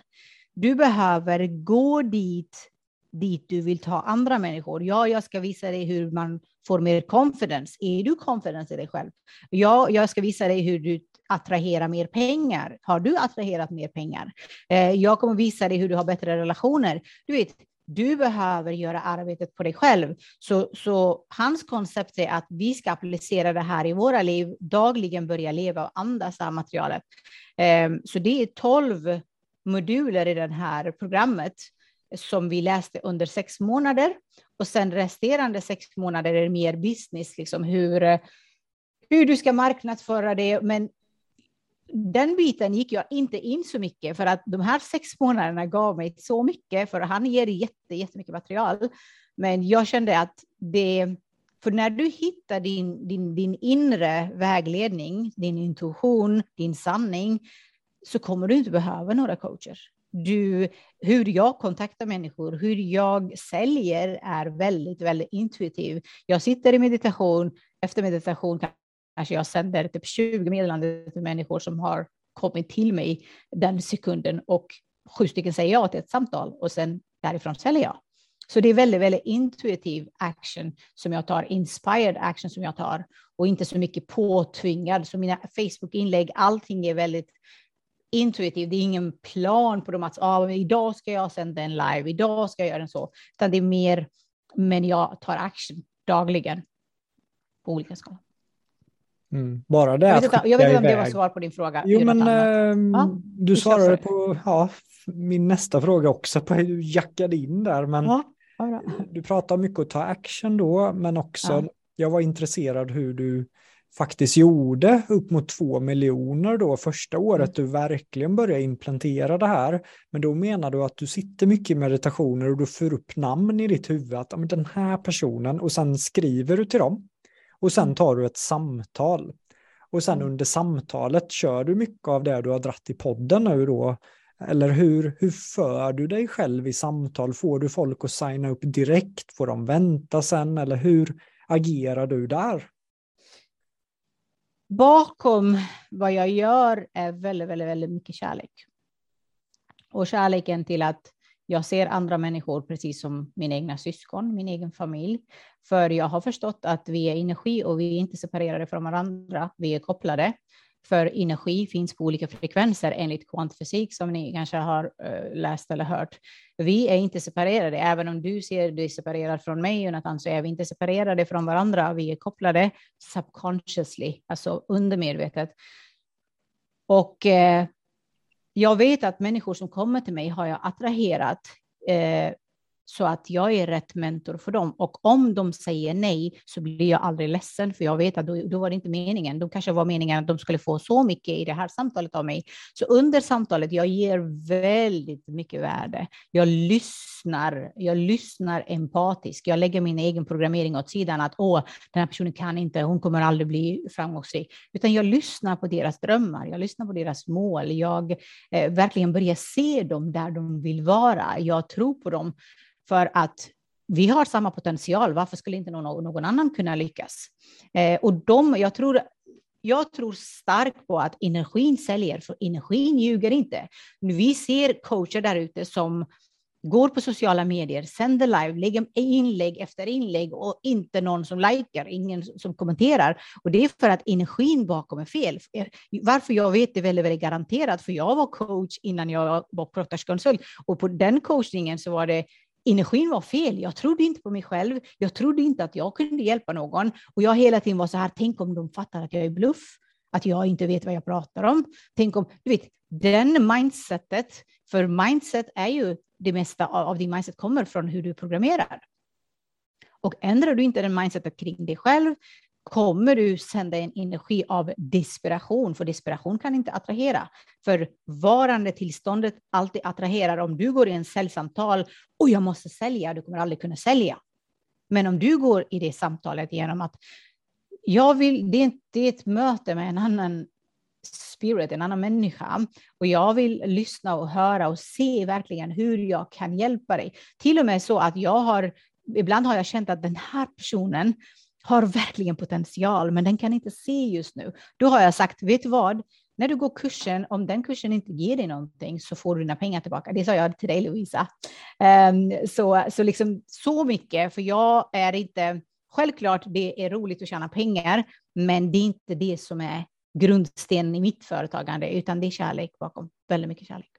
Du behöver gå dit, dit du vill ta andra människor. Ja, jag ska visa dig hur man får mer confidence. Är du confidence i dig själv? Ja, jag ska visa dig hur du attraherar mer pengar. Har du attraherat mer pengar? Eh, jag kommer visa dig hur du har bättre relationer. Du vet, du behöver göra arbetet på dig själv. Så, så hans koncept är att vi ska applicera det här i våra liv, dagligen börja leva och andas det här materialet. Eh, så det är tolv moduler i det här programmet som vi läste under sex månader. Och sen resterande sex månader är det mer business, liksom hur, hur du ska marknadsföra det. Men den biten gick jag inte in så mycket för att de här sex månaderna gav mig så mycket för han ger jätte, jättemycket material. Men jag kände att det, för när du hittar din, din, din inre vägledning, din intuition, din sanning, så kommer du inte behöva några coacher. Du, hur jag kontaktar människor, hur jag säljer är väldigt, väldigt intuitiv. Jag sitter i meditation, efter meditation kanske jag sänder typ 20 meddelanden till människor som har kommit till mig den sekunden och sju stycken säger ja till ett samtal och sen därifrån säljer jag. Så det är väldigt, väldigt intuitiv action som jag tar, inspired action som jag tar och inte så mycket påtvingad. Så mina Facebook-inlägg, allting är väldigt intuitivt. Det är ingen plan på dem att ah, idag ska jag sända en live, idag ska jag göra en så, utan det är mer, men jag tar action dagligen på olika skalor. Mm. Bara det jag vet, inte, jag vet inte om det var svar på din fråga. Jo, men äh, ja? du svarade på ja, min nästa fråga också, på hur du jackade in där. Men ja, du pratar mycket om att ta action då, men också ja. jag var intresserad hur du faktiskt gjorde upp mot två miljoner då första året mm. du verkligen började implementera det här. Men då menar du att du sitter mycket i meditationer och du får upp namn i ditt huvud att den här personen och sen skriver du till dem. Och sen mm. tar du ett samtal. Och sen mm. under samtalet kör du mycket av det du har dratt i podden nu då. Eller hur, hur för du dig själv i samtal? Får du folk att signa upp direkt? Får de vänta sen? Eller hur agerar du där? Bakom vad jag gör är väldigt, väldigt, väldigt mycket kärlek. Och kärleken till att jag ser andra människor precis som mina egna syskon, min egen familj. För jag har förstått att vi är energi och vi är inte separerade från varandra. Vi är kopplade. För energi finns på olika frekvenser enligt kvantfysik som ni kanske har eh, läst eller hört. Vi är inte separerade, även om du ser dig separerad från mig, Jonathan, så är vi inte separerade från varandra. Vi är kopplade subconsciously, alltså undermedvetet. Och eh, jag vet att människor som kommer till mig har jag attraherat eh, så att jag är rätt mentor för dem. Och om de säger nej så blir jag aldrig ledsen, för jag vet att då, då var det inte meningen. Då kanske var meningen att de skulle få så mycket i det här samtalet av mig. Så under samtalet, jag ger väldigt mycket värde. Jag lyssnar, jag lyssnar empatiskt. Jag lägger min egen programmering åt sidan, att åh, den här personen kan inte, hon kommer aldrig bli framgångsrik. Utan jag lyssnar på deras drömmar, jag lyssnar på deras mål. Jag eh, verkligen börjar se dem där de vill vara. Jag tror på dem. För att vi har samma potential, varför skulle inte någon, någon annan kunna lyckas? Eh, och de, jag tror jag tror starkt på att energin säljer, för energin ljuger inte. Vi ser coacher där ute som går på sociala medier, sänder live, lägger inlägg efter inlägg och inte någon som likar, ingen som kommenterar. Och det är för att energin bakom är fel. Varför jag vet det väldigt, väldigt garanterat, för jag var coach innan jag var proffskonsult och på den coachningen så var det energin var fel. Jag trodde inte på mig själv. Jag trodde inte att jag kunde hjälpa någon. Och jag hela tiden var så här, tänk om de fattar att jag är bluff, att jag inte vet vad jag pratar om. Tänk om, du vet, den mindsetet, för mindset är ju det mesta av din mindset kommer från hur du programmerar. Och ändrar du inte den mindsetet kring dig själv, kommer du sända en energi av desperation, för desperation kan inte attrahera. För varande tillståndet alltid attraherar. Om du går i en säljsamtal och jag måste sälja, du kommer aldrig kunna sälja. Men om du går i det samtalet genom att jag vill, det är, det är ett möte med en annan spirit, en annan människa. Och jag vill lyssna och höra och se verkligen hur jag kan hjälpa dig. Till och med så att jag har, ibland har jag känt att den här personen har verkligen potential, men den kan inte se just nu. Då har jag sagt, vet du vad? När du går kursen, om den kursen inte ger dig någonting så får du dina pengar tillbaka. Det sa jag till dig Lovisa. Um, ehm, så, så, liksom, så mycket, för jag är inte, självklart det är roligt att tjäna pengar, men det är inte det som är grundstenen i mitt företagande, utan det är kärlek bakom, väldigt mycket kärlek.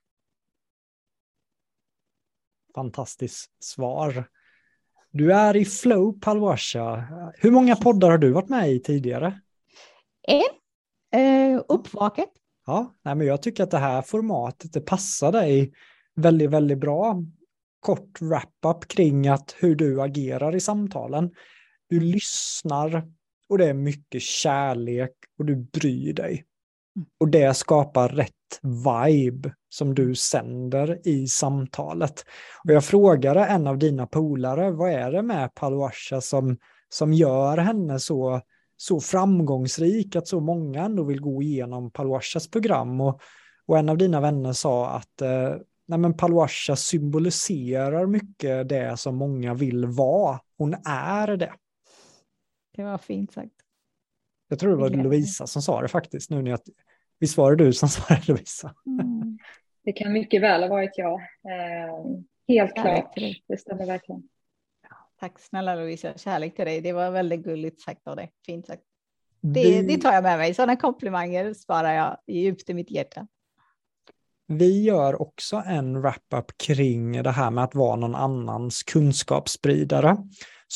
Fantastiskt svar. Du är i flow Palwasha. Hur många poddar har du varit med i tidigare? En, eh, Uppvaket. Ja, nej, men jag tycker att det här formatet det passar dig väldigt, väldigt bra. Kort wrap-up kring att hur du agerar i samtalen. Du lyssnar och det är mycket kärlek och du bryr dig. Mm. Och det skapar rätt vibe som du sänder i samtalet. Och jag frågade en av dina polare, vad är det med Paluasha som, som gör henne så, så framgångsrik att så många ändå vill gå igenom Paluashas program? Och, och en av dina vänner sa att eh, nej men symboliserar mycket det som många vill vara. Hon är det. Det var fint sagt. Jag tror det var Lovisa som sa det faktiskt, nu när jag Visst var det du som det Lovisa? Mm. Det kan mycket väl ha varit jag. Eh, helt klart, det stämmer verkligen. Tack snälla Lovisa, kärlek till dig. Det var väldigt gulligt sagt av dig. Fint sagt. Det, vi... det tar jag med mig. Sådana komplimanger sparar jag djupt i mitt hjärta. Vi gör också en wrap-up kring det här med att vara någon annans kunskapsspridare.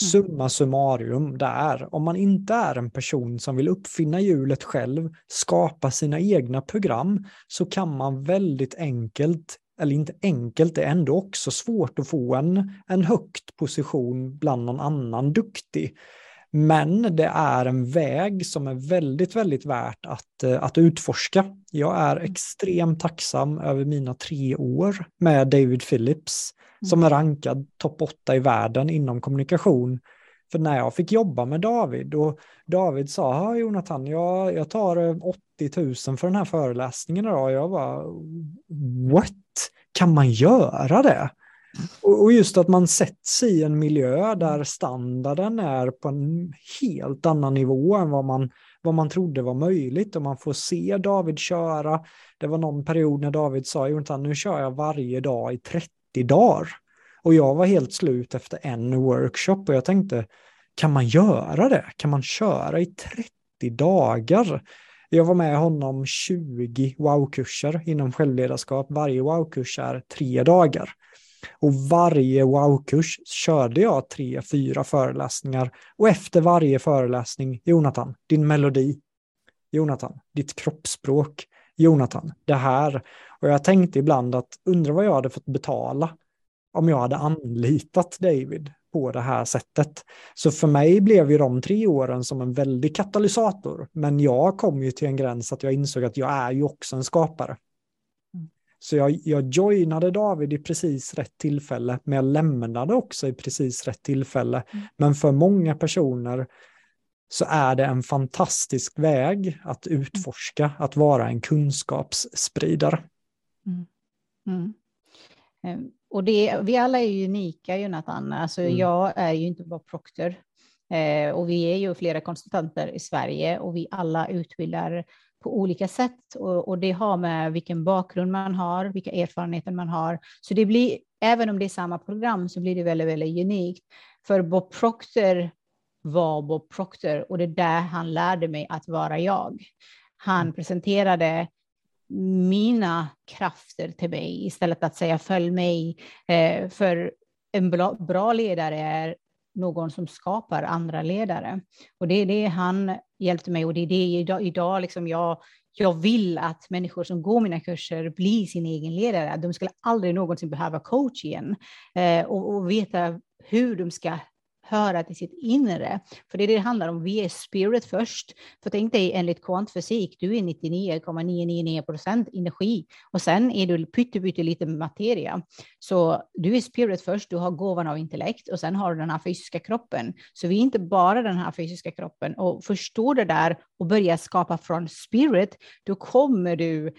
Mm. Summa summarum där, om man inte är en person som vill uppfinna hjulet själv, skapa sina egna program, så kan man väldigt enkelt, eller inte enkelt, det är ändå också svårt att få en, en högt position bland någon annan duktig. Men det är en väg som är väldigt, väldigt värt att, eh, att utforska. Jag är mm. extremt tacksam över mina tre år med David Phillips som är rankad topp 8 i världen inom kommunikation. För när jag fick jobba med David och David sa, Jonathan, jag, jag tar 80 eh, 000 för den här föreläsningen idag. Jag bara, what? Kan man göra det? Och just att man sätts i en miljö där standarden är på en helt annan nivå än vad man, vad man trodde var möjligt och man får se David köra. Det var någon period när David sa, Jonathan, nu kör jag varje dag i 30 dagar. Och jag var helt slut efter en workshop och jag tänkte, kan man göra det? Kan man köra i 30 dagar? Jag var med honom 20 wow-kurser inom självledarskap. Varje wow-kurs är tre dagar. Och varje wow-kurs körde jag tre, fyra föreläsningar. Och efter varje föreläsning, Jonathan, din melodi. Jonathan, ditt kroppsspråk. Jonathan, det här. Och jag tänkte ibland att undra vad jag hade fått betala om jag hade anlitat David på det här sättet. Så för mig blev ju de tre åren som en väldig katalysator. Men jag kom ju till en gräns att jag insåg att jag är ju också en skapare. Mm. Så jag, jag joinade David i precis rätt tillfälle, men jag lämnade också i precis rätt tillfälle. Mm. Men för många personer så är det en fantastisk väg att utforska, att vara en kunskapsspridare. Mm. Mm. Ehm, och det, vi alla är ju unika, Jonathan. Alltså, mm. Jag är ju inte bara proktor. Eh, och vi är ju flera konsultanter i Sverige och vi alla utbildar på olika sätt. Och, och, det har med vilken bakgrund man har, vilka erfarenheter man har. Så det blir, även om det är samma program, så blir det väldigt, väldigt unikt. För Bob Proctor var Bob Proctor och det är där han lärde mig att vara jag. Han mm. presenterade mina krafter till mig istället att säga följ mig. Eh, för en bra, ledare är någon som skapar andra ledare. Och det är det han hjälpte mig och det är det idag, idag liksom jag, jag vill att människor som går mina kurser blir sin egen ledare. De skulle aldrig någonsin behöva coach igen eh, och, och veta hur de ska höra till sitt inre. För det är det det handlar om, vi är spirit först. För tänk dig enligt kvantfysik, du är 99,999 procent energi och sen är du pyttelite materia. Så du är spirit först, du har gåvan av intellekt och sen har du den här fysiska kroppen. Så vi är inte bara den här fysiska kroppen och förstår det där och börjar skapa från spirit, då kommer du eh,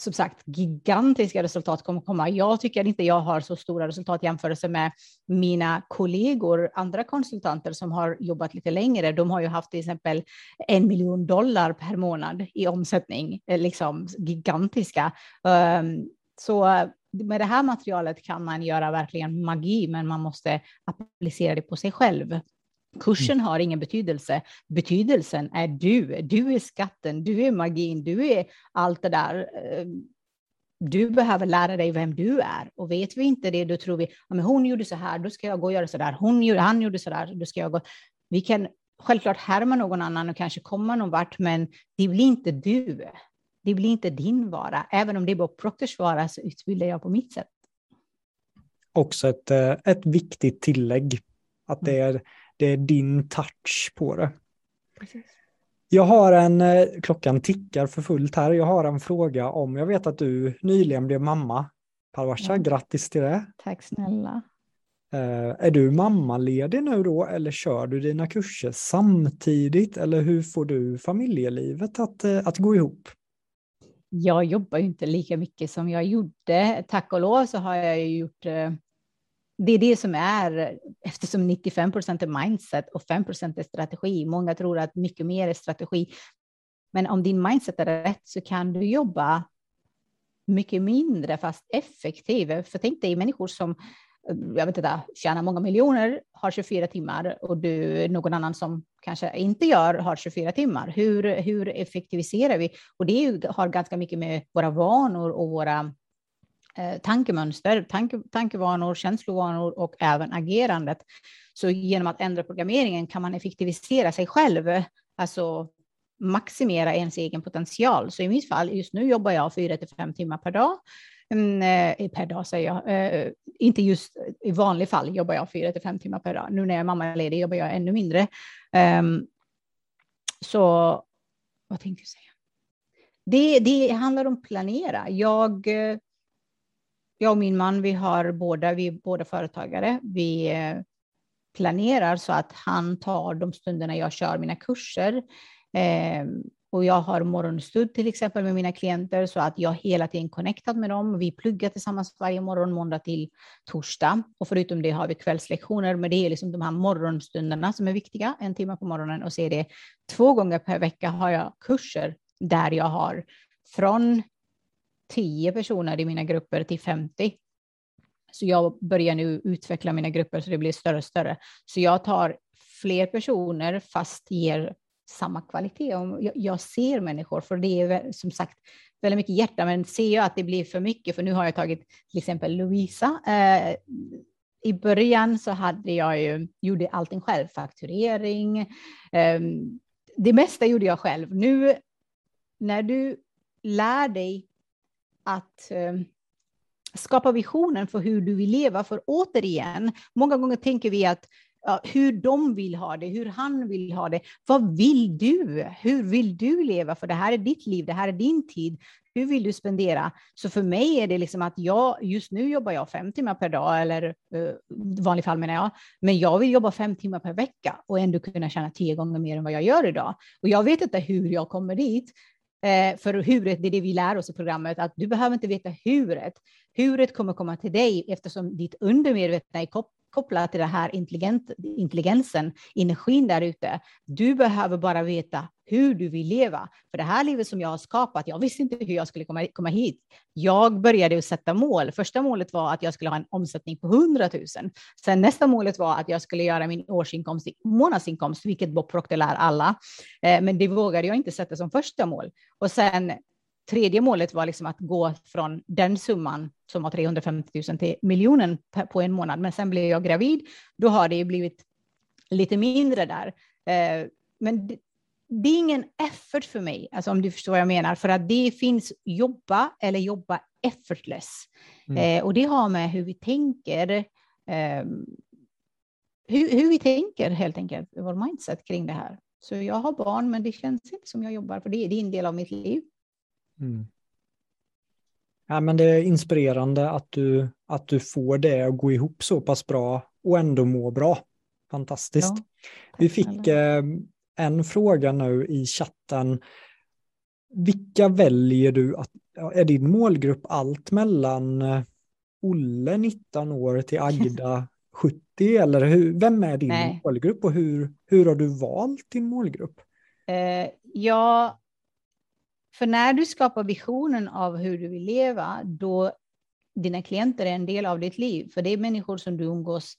som sagt, gigantiska resultat kommer komma. Jag tycker inte jag har så stora resultat jämfört med mina kollegor, andra konsultanter som har jobbat lite längre. De har ju haft till exempel en miljon dollar per månad i omsättning, eh, liksom gigantiska. Ehm, så eh, med det här materialet kan man göra verkligen magi, men man måste applicera det på sig själv. Kursen har ingen betydelse. Betydelsen är du. Du är skatten, du är magin, du är allt det där. Ehm, du behöver lära dig vem du är. Och vet vi inte det, då tror vi, men hon gjorde så här, då ska jag gå och göra så där. Hon gjorde, han gjorde så där, då ska jag gå. Vi kan självklart härma någon annan och kanske komma någon vart, men det blir inte du. Det blir inte din vara. Även om det är Bob Proctors vara så utbildar jag på mitt sätt. Också ett, eh, ett viktigt tillägg. Att det är det är din touch på det. Precis. Jag har en, eh, klockan tickar för fullt här, jag har en fråga om, jag vet att du nyligen blev mamma. Parvasha, ja. grattis till det. Tack snälla. Uh, är du mammaledig nu då eller kör du dina kurser samtidigt eller hur får du familjelivet att, uh, att gå ihop? Jag jobbar ju inte lika mycket som jag gjorde. Tack och lov så har jag ju gjort det är det som är, eftersom 95 procent är mindset och 5 procent är strategi. Många tror att mycket mer är strategi. Men om din mindset är rätt så kan du jobba mycket mindre fast effektiv. För tänk dig människor som jag vet inte, tjänar många miljoner, har 24 timmar och du, någon annan som kanske inte gör har 24 timmar. Hur, hur effektiviserar vi? Och det har ganska mycket med våra vanor och våra Eh, tankemönster, tanke, tankevanor, känslovanor och även agerandet. Så genom att ändra programmeringen kan man effektivisera sig själv, alltså maximera ens egen potential. Så i mitt fall, just nu jobbar jag fyra till fem timmar per dag. Mm, eh, per dag säger jag, eh, inte just i vanlig fall jobbar jag fyra till fem timmar per dag. Nu när jag är mammaledig jobbar jag ännu mindre. Um, så vad tänkte jag säga? Det, det handlar om planera. Jag eh, jag och min man, vi har båda, vi är båda företagare. Vi eh, planerar så att han tar de stunderna jag kör mina kurser. Eh, och jag har morgonstund till exempel med mina klienter så att jag hela tiden connectad med dem. Vi pluggar tillsammans varje morgon, måndag till torsdag. Och förutom det har vi kvällslektioner, men det är liksom de här morgonstunderna som är viktiga, en timme på morgonen. Och så är det två gånger per vecka har jag kurser där jag har från 10 personer i mina grupper till 50. Så jag börjar nu utveckla mina grupper så det blir större och större. Så jag tar fler personer fast ger samma kvalitet. Jag ser människor, för det är som sagt väldigt mycket hjärta, men ser jag att det blir för mycket, för nu har jag tagit till exempel Lovisa. Eh, I början så hade jag ju, gjorde allting själv, fakturering. Eh, det mesta gjorde jag själv. Nu när du lär dig att eh, skapa visionen för hur du vill leva. För återigen, många gånger tänker vi att ja, hur de vill ha det, hur han vill ha det. Vad vill du? Hur vill du leva? För det här är ditt liv, det här är din tid. Hur vill du spendera? Så för mig är det liksom att jag, just nu jobbar jag fem timmar per dag, eller uh, vanlig fall menar jag, men jag vill jobba fem timmar per vecka och ändå kunna tjäna tio gånger mer än vad jag gör idag. Och jag vet inte hur jag kommer dit, Eh, för huret, det är det vi lär oss i programmet, att du behöver inte veta huret. Huret kommer komma till dig eftersom ditt undermedvetna är kopplat till den här intelligent, intelligensen, energin där ute. Du behöver bara veta hur du vill leva. För det här livet som jag har skapat, jag visste inte hur jag skulle komma, komma hit. Jag började att sätta mål. Första målet var att jag skulle ha en omsättning på 100 000. Sen nästa målet var att jag skulle göra min årsinkomst i månadsinkomst, vilket Bob Proctor lär alla. Eh, men det vågade jag inte sätta som första mål. Och sen tredje målet var liksom att gå från den summan som var 350 000 till miljonen på en månad. Men sen blev jag gravid. Då har det blivit lite mindre där. Eh, men det är ingen effort för mig, alltså om du förstår vad jag menar, för att det finns jobba eller jobba effortless. Mm. Eh, och det har med hur vi tänker, eh, hur, hur, vi tänker helt enkelt, vår mindset kring det här. Så jag har barn, men det känns inte som jag jobbar, för det, det är en del av mitt liv. Mm. Ja, men det är inspirerande att du, att du får det att gå ihop så pass bra och ändå må bra. Fantastiskt. Ja, Vi fick eh, en fråga nu i chatten. Vilka väljer du att är din målgrupp allt mellan eh, Olle 19 år till Agda 70 eller hur, vem är din Nej. målgrupp och hur, hur har du valt din målgrupp? Eh, ja, för när du skapar visionen av hur du vill leva, då dina klienter är en del av ditt liv, för det är människor som du umgås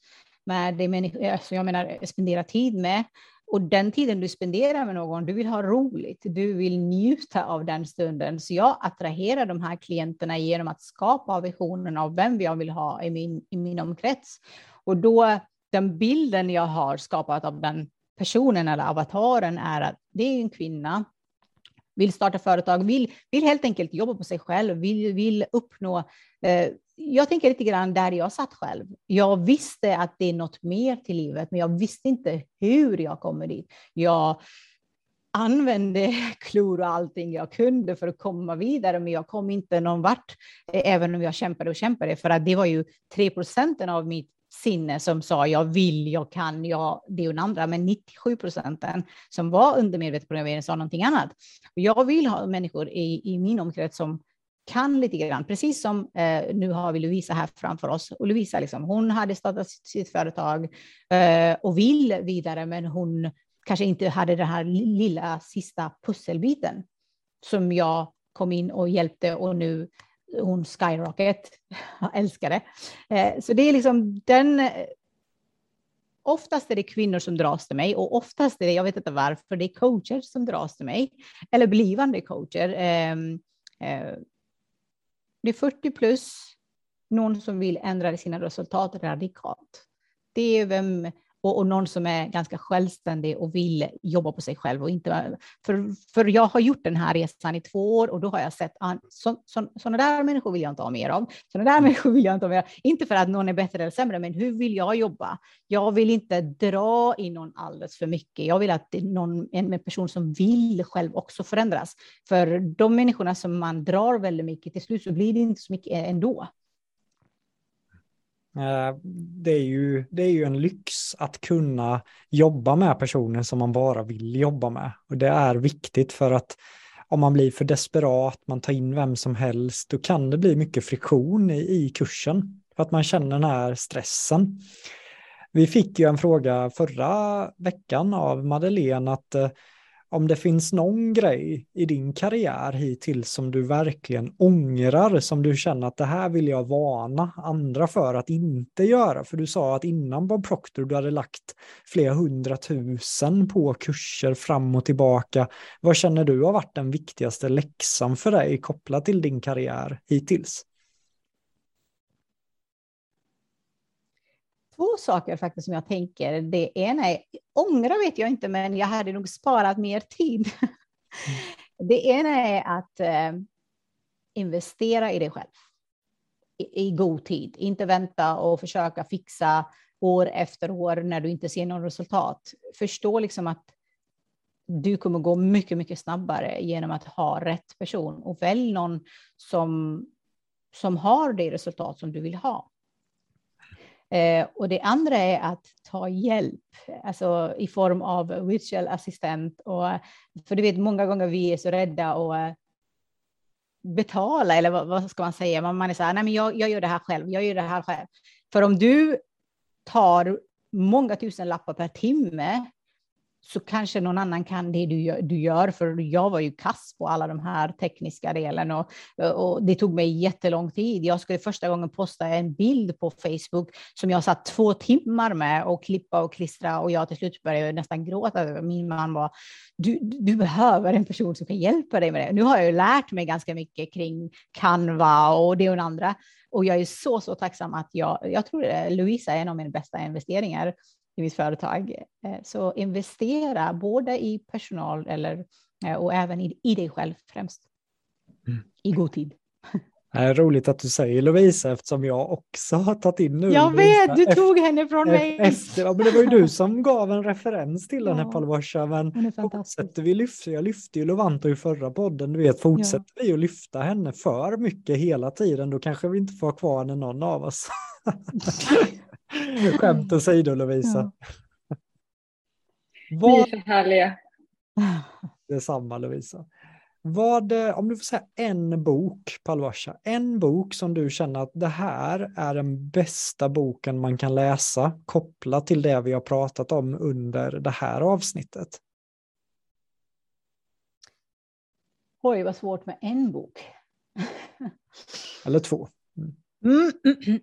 med, det är människor, alltså jag menar spendera tid med. Och den tiden du spenderar med någon, du vill ha roligt, du vill njuta av den stunden. Så jag attraherar de här klienterna genom att skapa visionen av vem jag vill ha i min, i min omkrets. Och då, den bilden jag har skapat av den personen eller avataren är att det är en kvinna, vill starta företag, vill, vill helt enkelt jobba på sig själv, vill, vill uppnå eh, jag tänker lite grann där jag satt själv. Jag visste att det är något mer till livet, men jag visste inte hur jag kommer dit. Jag använde klor och allting jag kunde för att komma vidare, men jag kom inte någon vart, eh, även om jag kämpade och kämpade, för att det var ju 3 procenten av mitt sinne som sa jag vill, jag kan, jag, det och den andra, men 97 procenten som var undermedvetet programmering sa någonting annat. Jag vill ha människor i, i min omkrets som kan lite grann, precis som eh, nu har vi Lovisa här framför oss. Och Lovisa, liksom, hon hade startat sitt företag eh, och vill vidare, men hon kanske inte hade den här lilla sista pusselbiten som jag kom in och hjälpte och nu hon skyrocket, jag älskar det. Eh, så det är liksom den eh, Oftast är det kvinnor som dras till mig och oftast är det, jag vet inte varför, det är coacher som dras till mig eller blivande coacher. Ehm, eh, det är 40 plus, någon som vill ändra sina resultat radikalt. Det är vem och, och, någon som är ganska självständig och vill jobba på sig själv. Och inte, för, för jag har gjort den här resan i två år och då har jag sett att så, så, sådana där människor vill jag inte ha mer av. Sådana där människor vill jag inte ha mer av. Inte för att någon är bättre eller sämre, men hur vill jag jobba? Jag vill inte dra in någon alldeles för mycket. Jag vill att någon, en person som vill själv också förändras. För de människorna som man drar väldigt mycket, till slut så blir det inte så mycket ändå. Eh, det är, ju, det är ju en lyx att kunna jobba med personer som man bara vill jobba med. Och det är viktigt för att om man blir för desperat, man tar in vem som helst, då kan det bli mycket friktion i, i kursen. För att man känner den här stressen. Vi fick ju en fråga förra veckan av Madeleine att eh, om det finns någon grej i din karriär hittills som du verkligen ångrar, som du känner att det här vill jag varna andra för att inte göra. För du sa att innan Bob Proctor du hade lagt flera hundratusen på kurser fram och tillbaka. Vad känner du har varit den viktigaste läxan för dig kopplat till din karriär hittills? Två saker faktiskt som jag tänker. Det ena är, ångra vet jag inte, men jag hade nog sparat mer tid. Mm. Det ena är att eh, investera i dig själv i, i god tid, inte vänta och försöka fixa år efter år när du inte ser någon resultat. Förstå liksom att du kommer gå mycket, mycket snabbare genom att ha rätt person och välj någon som, som har det resultat som du vill ha. Eh, och det andra är att ta hjälp, alltså i form av virtual assistent. Och, för du vet, många gånger vi är så rädda att eh, betala, eller vad, vad ska man säga? Man, man är så här, nej men jag, jag gör det här själv, jag gör det här själv. För om du tar många tusen lappar per timme så kanske någon annan kan det du gör, du gör, för jag var ju kass på alla de här tekniska delarna och, och det tog mig jättelång tid. Jag skulle första gången posta en bild på Facebook som jag satt två timmar med och klippa och klistra och jag till slut började nästan gråta. Min man var, du, du behöver en person som kan hjälpa dig med det. Nu har jag ju lärt mig ganska mycket kring Canva och det och det andra. Och jag är så, så tacksam att jag, jag tror eh, Louisa är en av mina bästa investeringar i mitt företag. Eh, så investera både i personal eller, eh, och även i, i dig själv främst. Mm. I god tid. Det är roligt att du säger Lovisa eftersom jag också har tagit in nu. Jag vet, du tog henne från mig. Efter, ja, men det var ju du som gav en referens till ja, henne Palvasha. Men fortsätter vi lyfta, jag lyfte ju Lovanto i förra podden, du vet, fortsätter ja. vi att lyfta henne för mycket hela tiden, då kanske vi inte får kvar henne någon av oss. Skämt åsido Lovisa. Ja. Vad... Ni är för härliga. Detsamma Lovisa. Vad, eh, om du får säga en bok, Palvasha, en bok som du känner att det här är den bästa boken man kan läsa kopplat till det vi har pratat om under det här avsnittet. Oj, vad svårt med en bok. Eller två. Mm. Mm.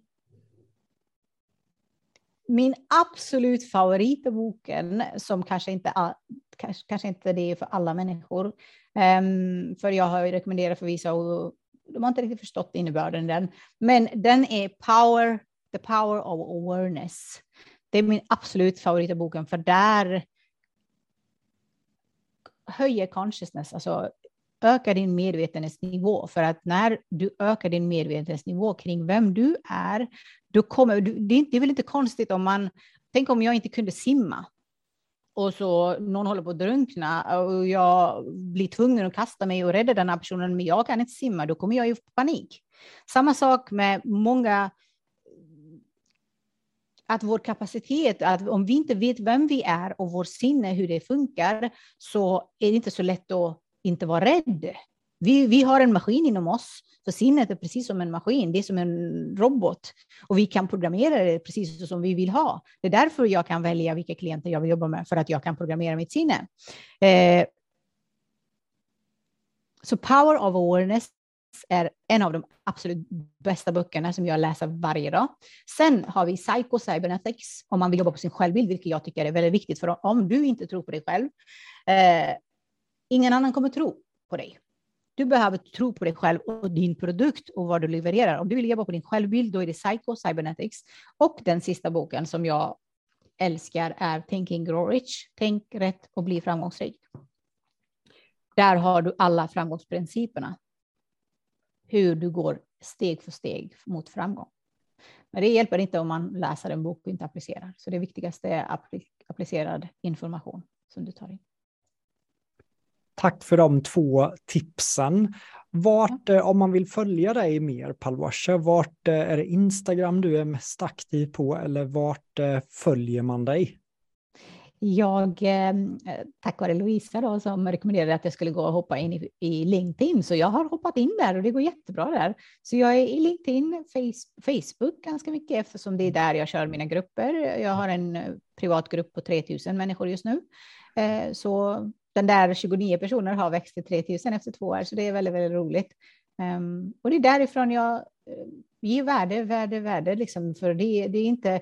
Min absolut favoritboken, som kanske inte, kanske, kanske inte det är för alla människor, um, för jag har rekommenderat för vissa och de har inte riktigt förstått innebörden den, men den är Power, The Power of Awareness. Det är min absolut favorit i boken, för där höjer consciousness, alltså öka din medvetenhetsnivå. För att när du ökar din medvetenhetsnivå kring vem du är, då kommer du, det är väl inte konstigt om man, tänk om jag inte kunde simma och så någon håller på att drunkna och jag blir tvungen att kasta mig och rädda den här personen, men jag kan inte simma, då kommer jag ju få panik. Samma sak med många att vår kapacitet, att om vi inte vet vem vi är och vår sinne, hur det funkar, så är det inte så lätt att inte vara rädd. Vi, vi har en maskin inom oss, så sinnet är precis som en maskin, det är som en robot. Och vi kan programmera det precis som vi vill ha. Det är därför jag kan välja vilka klienter jag vill jobba med, för att jag kan programmera mitt sinne. Eh, så Power of Awareness är en av de absolut bästa böckerna som jag läser varje dag. Sen har vi Psycho Cybernetics om man vill jobba på sin självbild, vilket jag tycker är väldigt viktigt. För om du inte tror på dig själv, eh, ingen annan kommer tro på dig. Du behöver tro på dig själv och din produkt och vad du levererar. Om du vill jobba på din självbild, då är det Psycho Cybernetics. Och den sista boken som jag älskar är Thinking Grow Rich. Tänk rätt och bli framgångsrik. Där har du alla framgångsprinciperna. Hur du går steg för steg mot framgång. Men det hjälper inte om man läser en bok och inte applicerar. Så det viktigaste är applicerad information som du tar in. Tack för de två tipsen. Vart, eh, om man vill följa dig mer Palwasha, vart eh, är det Instagram du är mest aktiv på eller vart eh, följer man dig? Jag, tack vare Louisa då, som rekommenderade att jag skulle gå och hoppa in i, i, LinkedIn, så jag har hoppat in där och det går jättebra där. Så jag är i LinkedIn, face, Facebook ganska mycket eftersom det är där jag kör mina grupper. Jag har en privat grupp på 3000 människor just nu. Så den där 29 personer har växt till 3000 efter två år, så det är väldigt, väldigt roligt. Um, och det är därifrån jag uh, ger värde, värde, värde, liksom, för det, det är inte...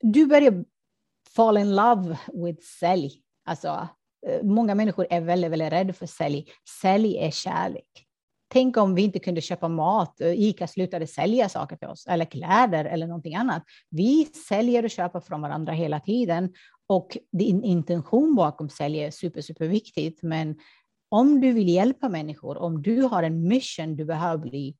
Du börjar fall in love with sälj. Alltså, uh, många människor är väldigt, väldigt rädda för sälj. Sälj är kärlek. Tänk om vi inte kunde köpa mat, eh, ICA slutade sälja saker till oss, eller kläder eller någonting annat. Vi säljer och köper från varandra hela tiden och din intention bakom sälj är super, super viktigt. Men om du vill hjälpa människor, om du har en mission, du behöver bli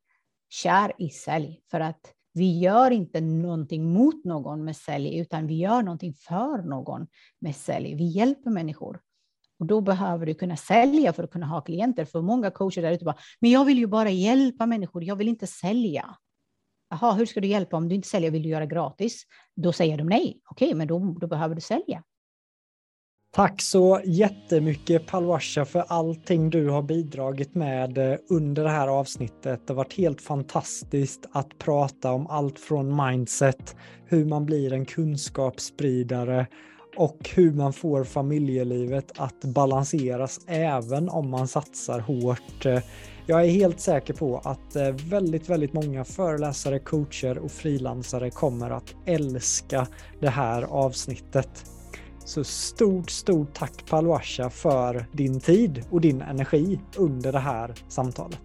kär i sälj. För att vi gör inte någonting mot någon med sälj, utan vi gör någonting för någon med sälj. Vi hjälper människor. Och då behöver du kunna sälja för att kunna ha klienter. För många coacher där ute bara, men jag vill ju bara hjälpa människor, jag vill inte sälja. Jaha, hur ska du hjälpa om du inte säljer, vill du göra gratis? Då säger de nej. Okej, men då, då behöver du sälja. Tack så jättemycket Palwasha för allting du har bidragit med eh, under det här avsnittet. Det har varit helt fantastiskt att prata om allt från mindset, hur man blir en kunskapsspridare och hur man får familjelivet att balanseras även om man satsar hårt. Eh, jag är helt säker på att eh, väldigt, väldigt många föreläsare, coacher och frilansare kommer att älska det här avsnittet. Så stort, stort tack Paluasha för din tid och din energi under det här samtalet.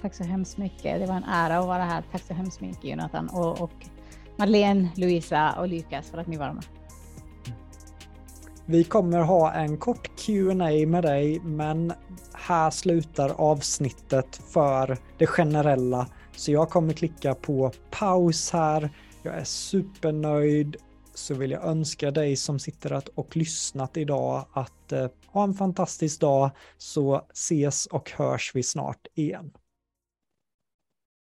Tack så hemskt mycket. Det var en ära att vara här. Tack så hemskt mycket Jonathan och, och Madeleine, Louisa och Lukas för att ni var med. Vi kommer ha en kort Q&A med dig, men här slutar avsnittet för det generella. Så jag kommer klicka på paus här. Jag är supernöjd. Så vill jag önska dig som sitter och lyssnat idag att eh, ha en fantastisk dag så ses och hörs vi snart igen.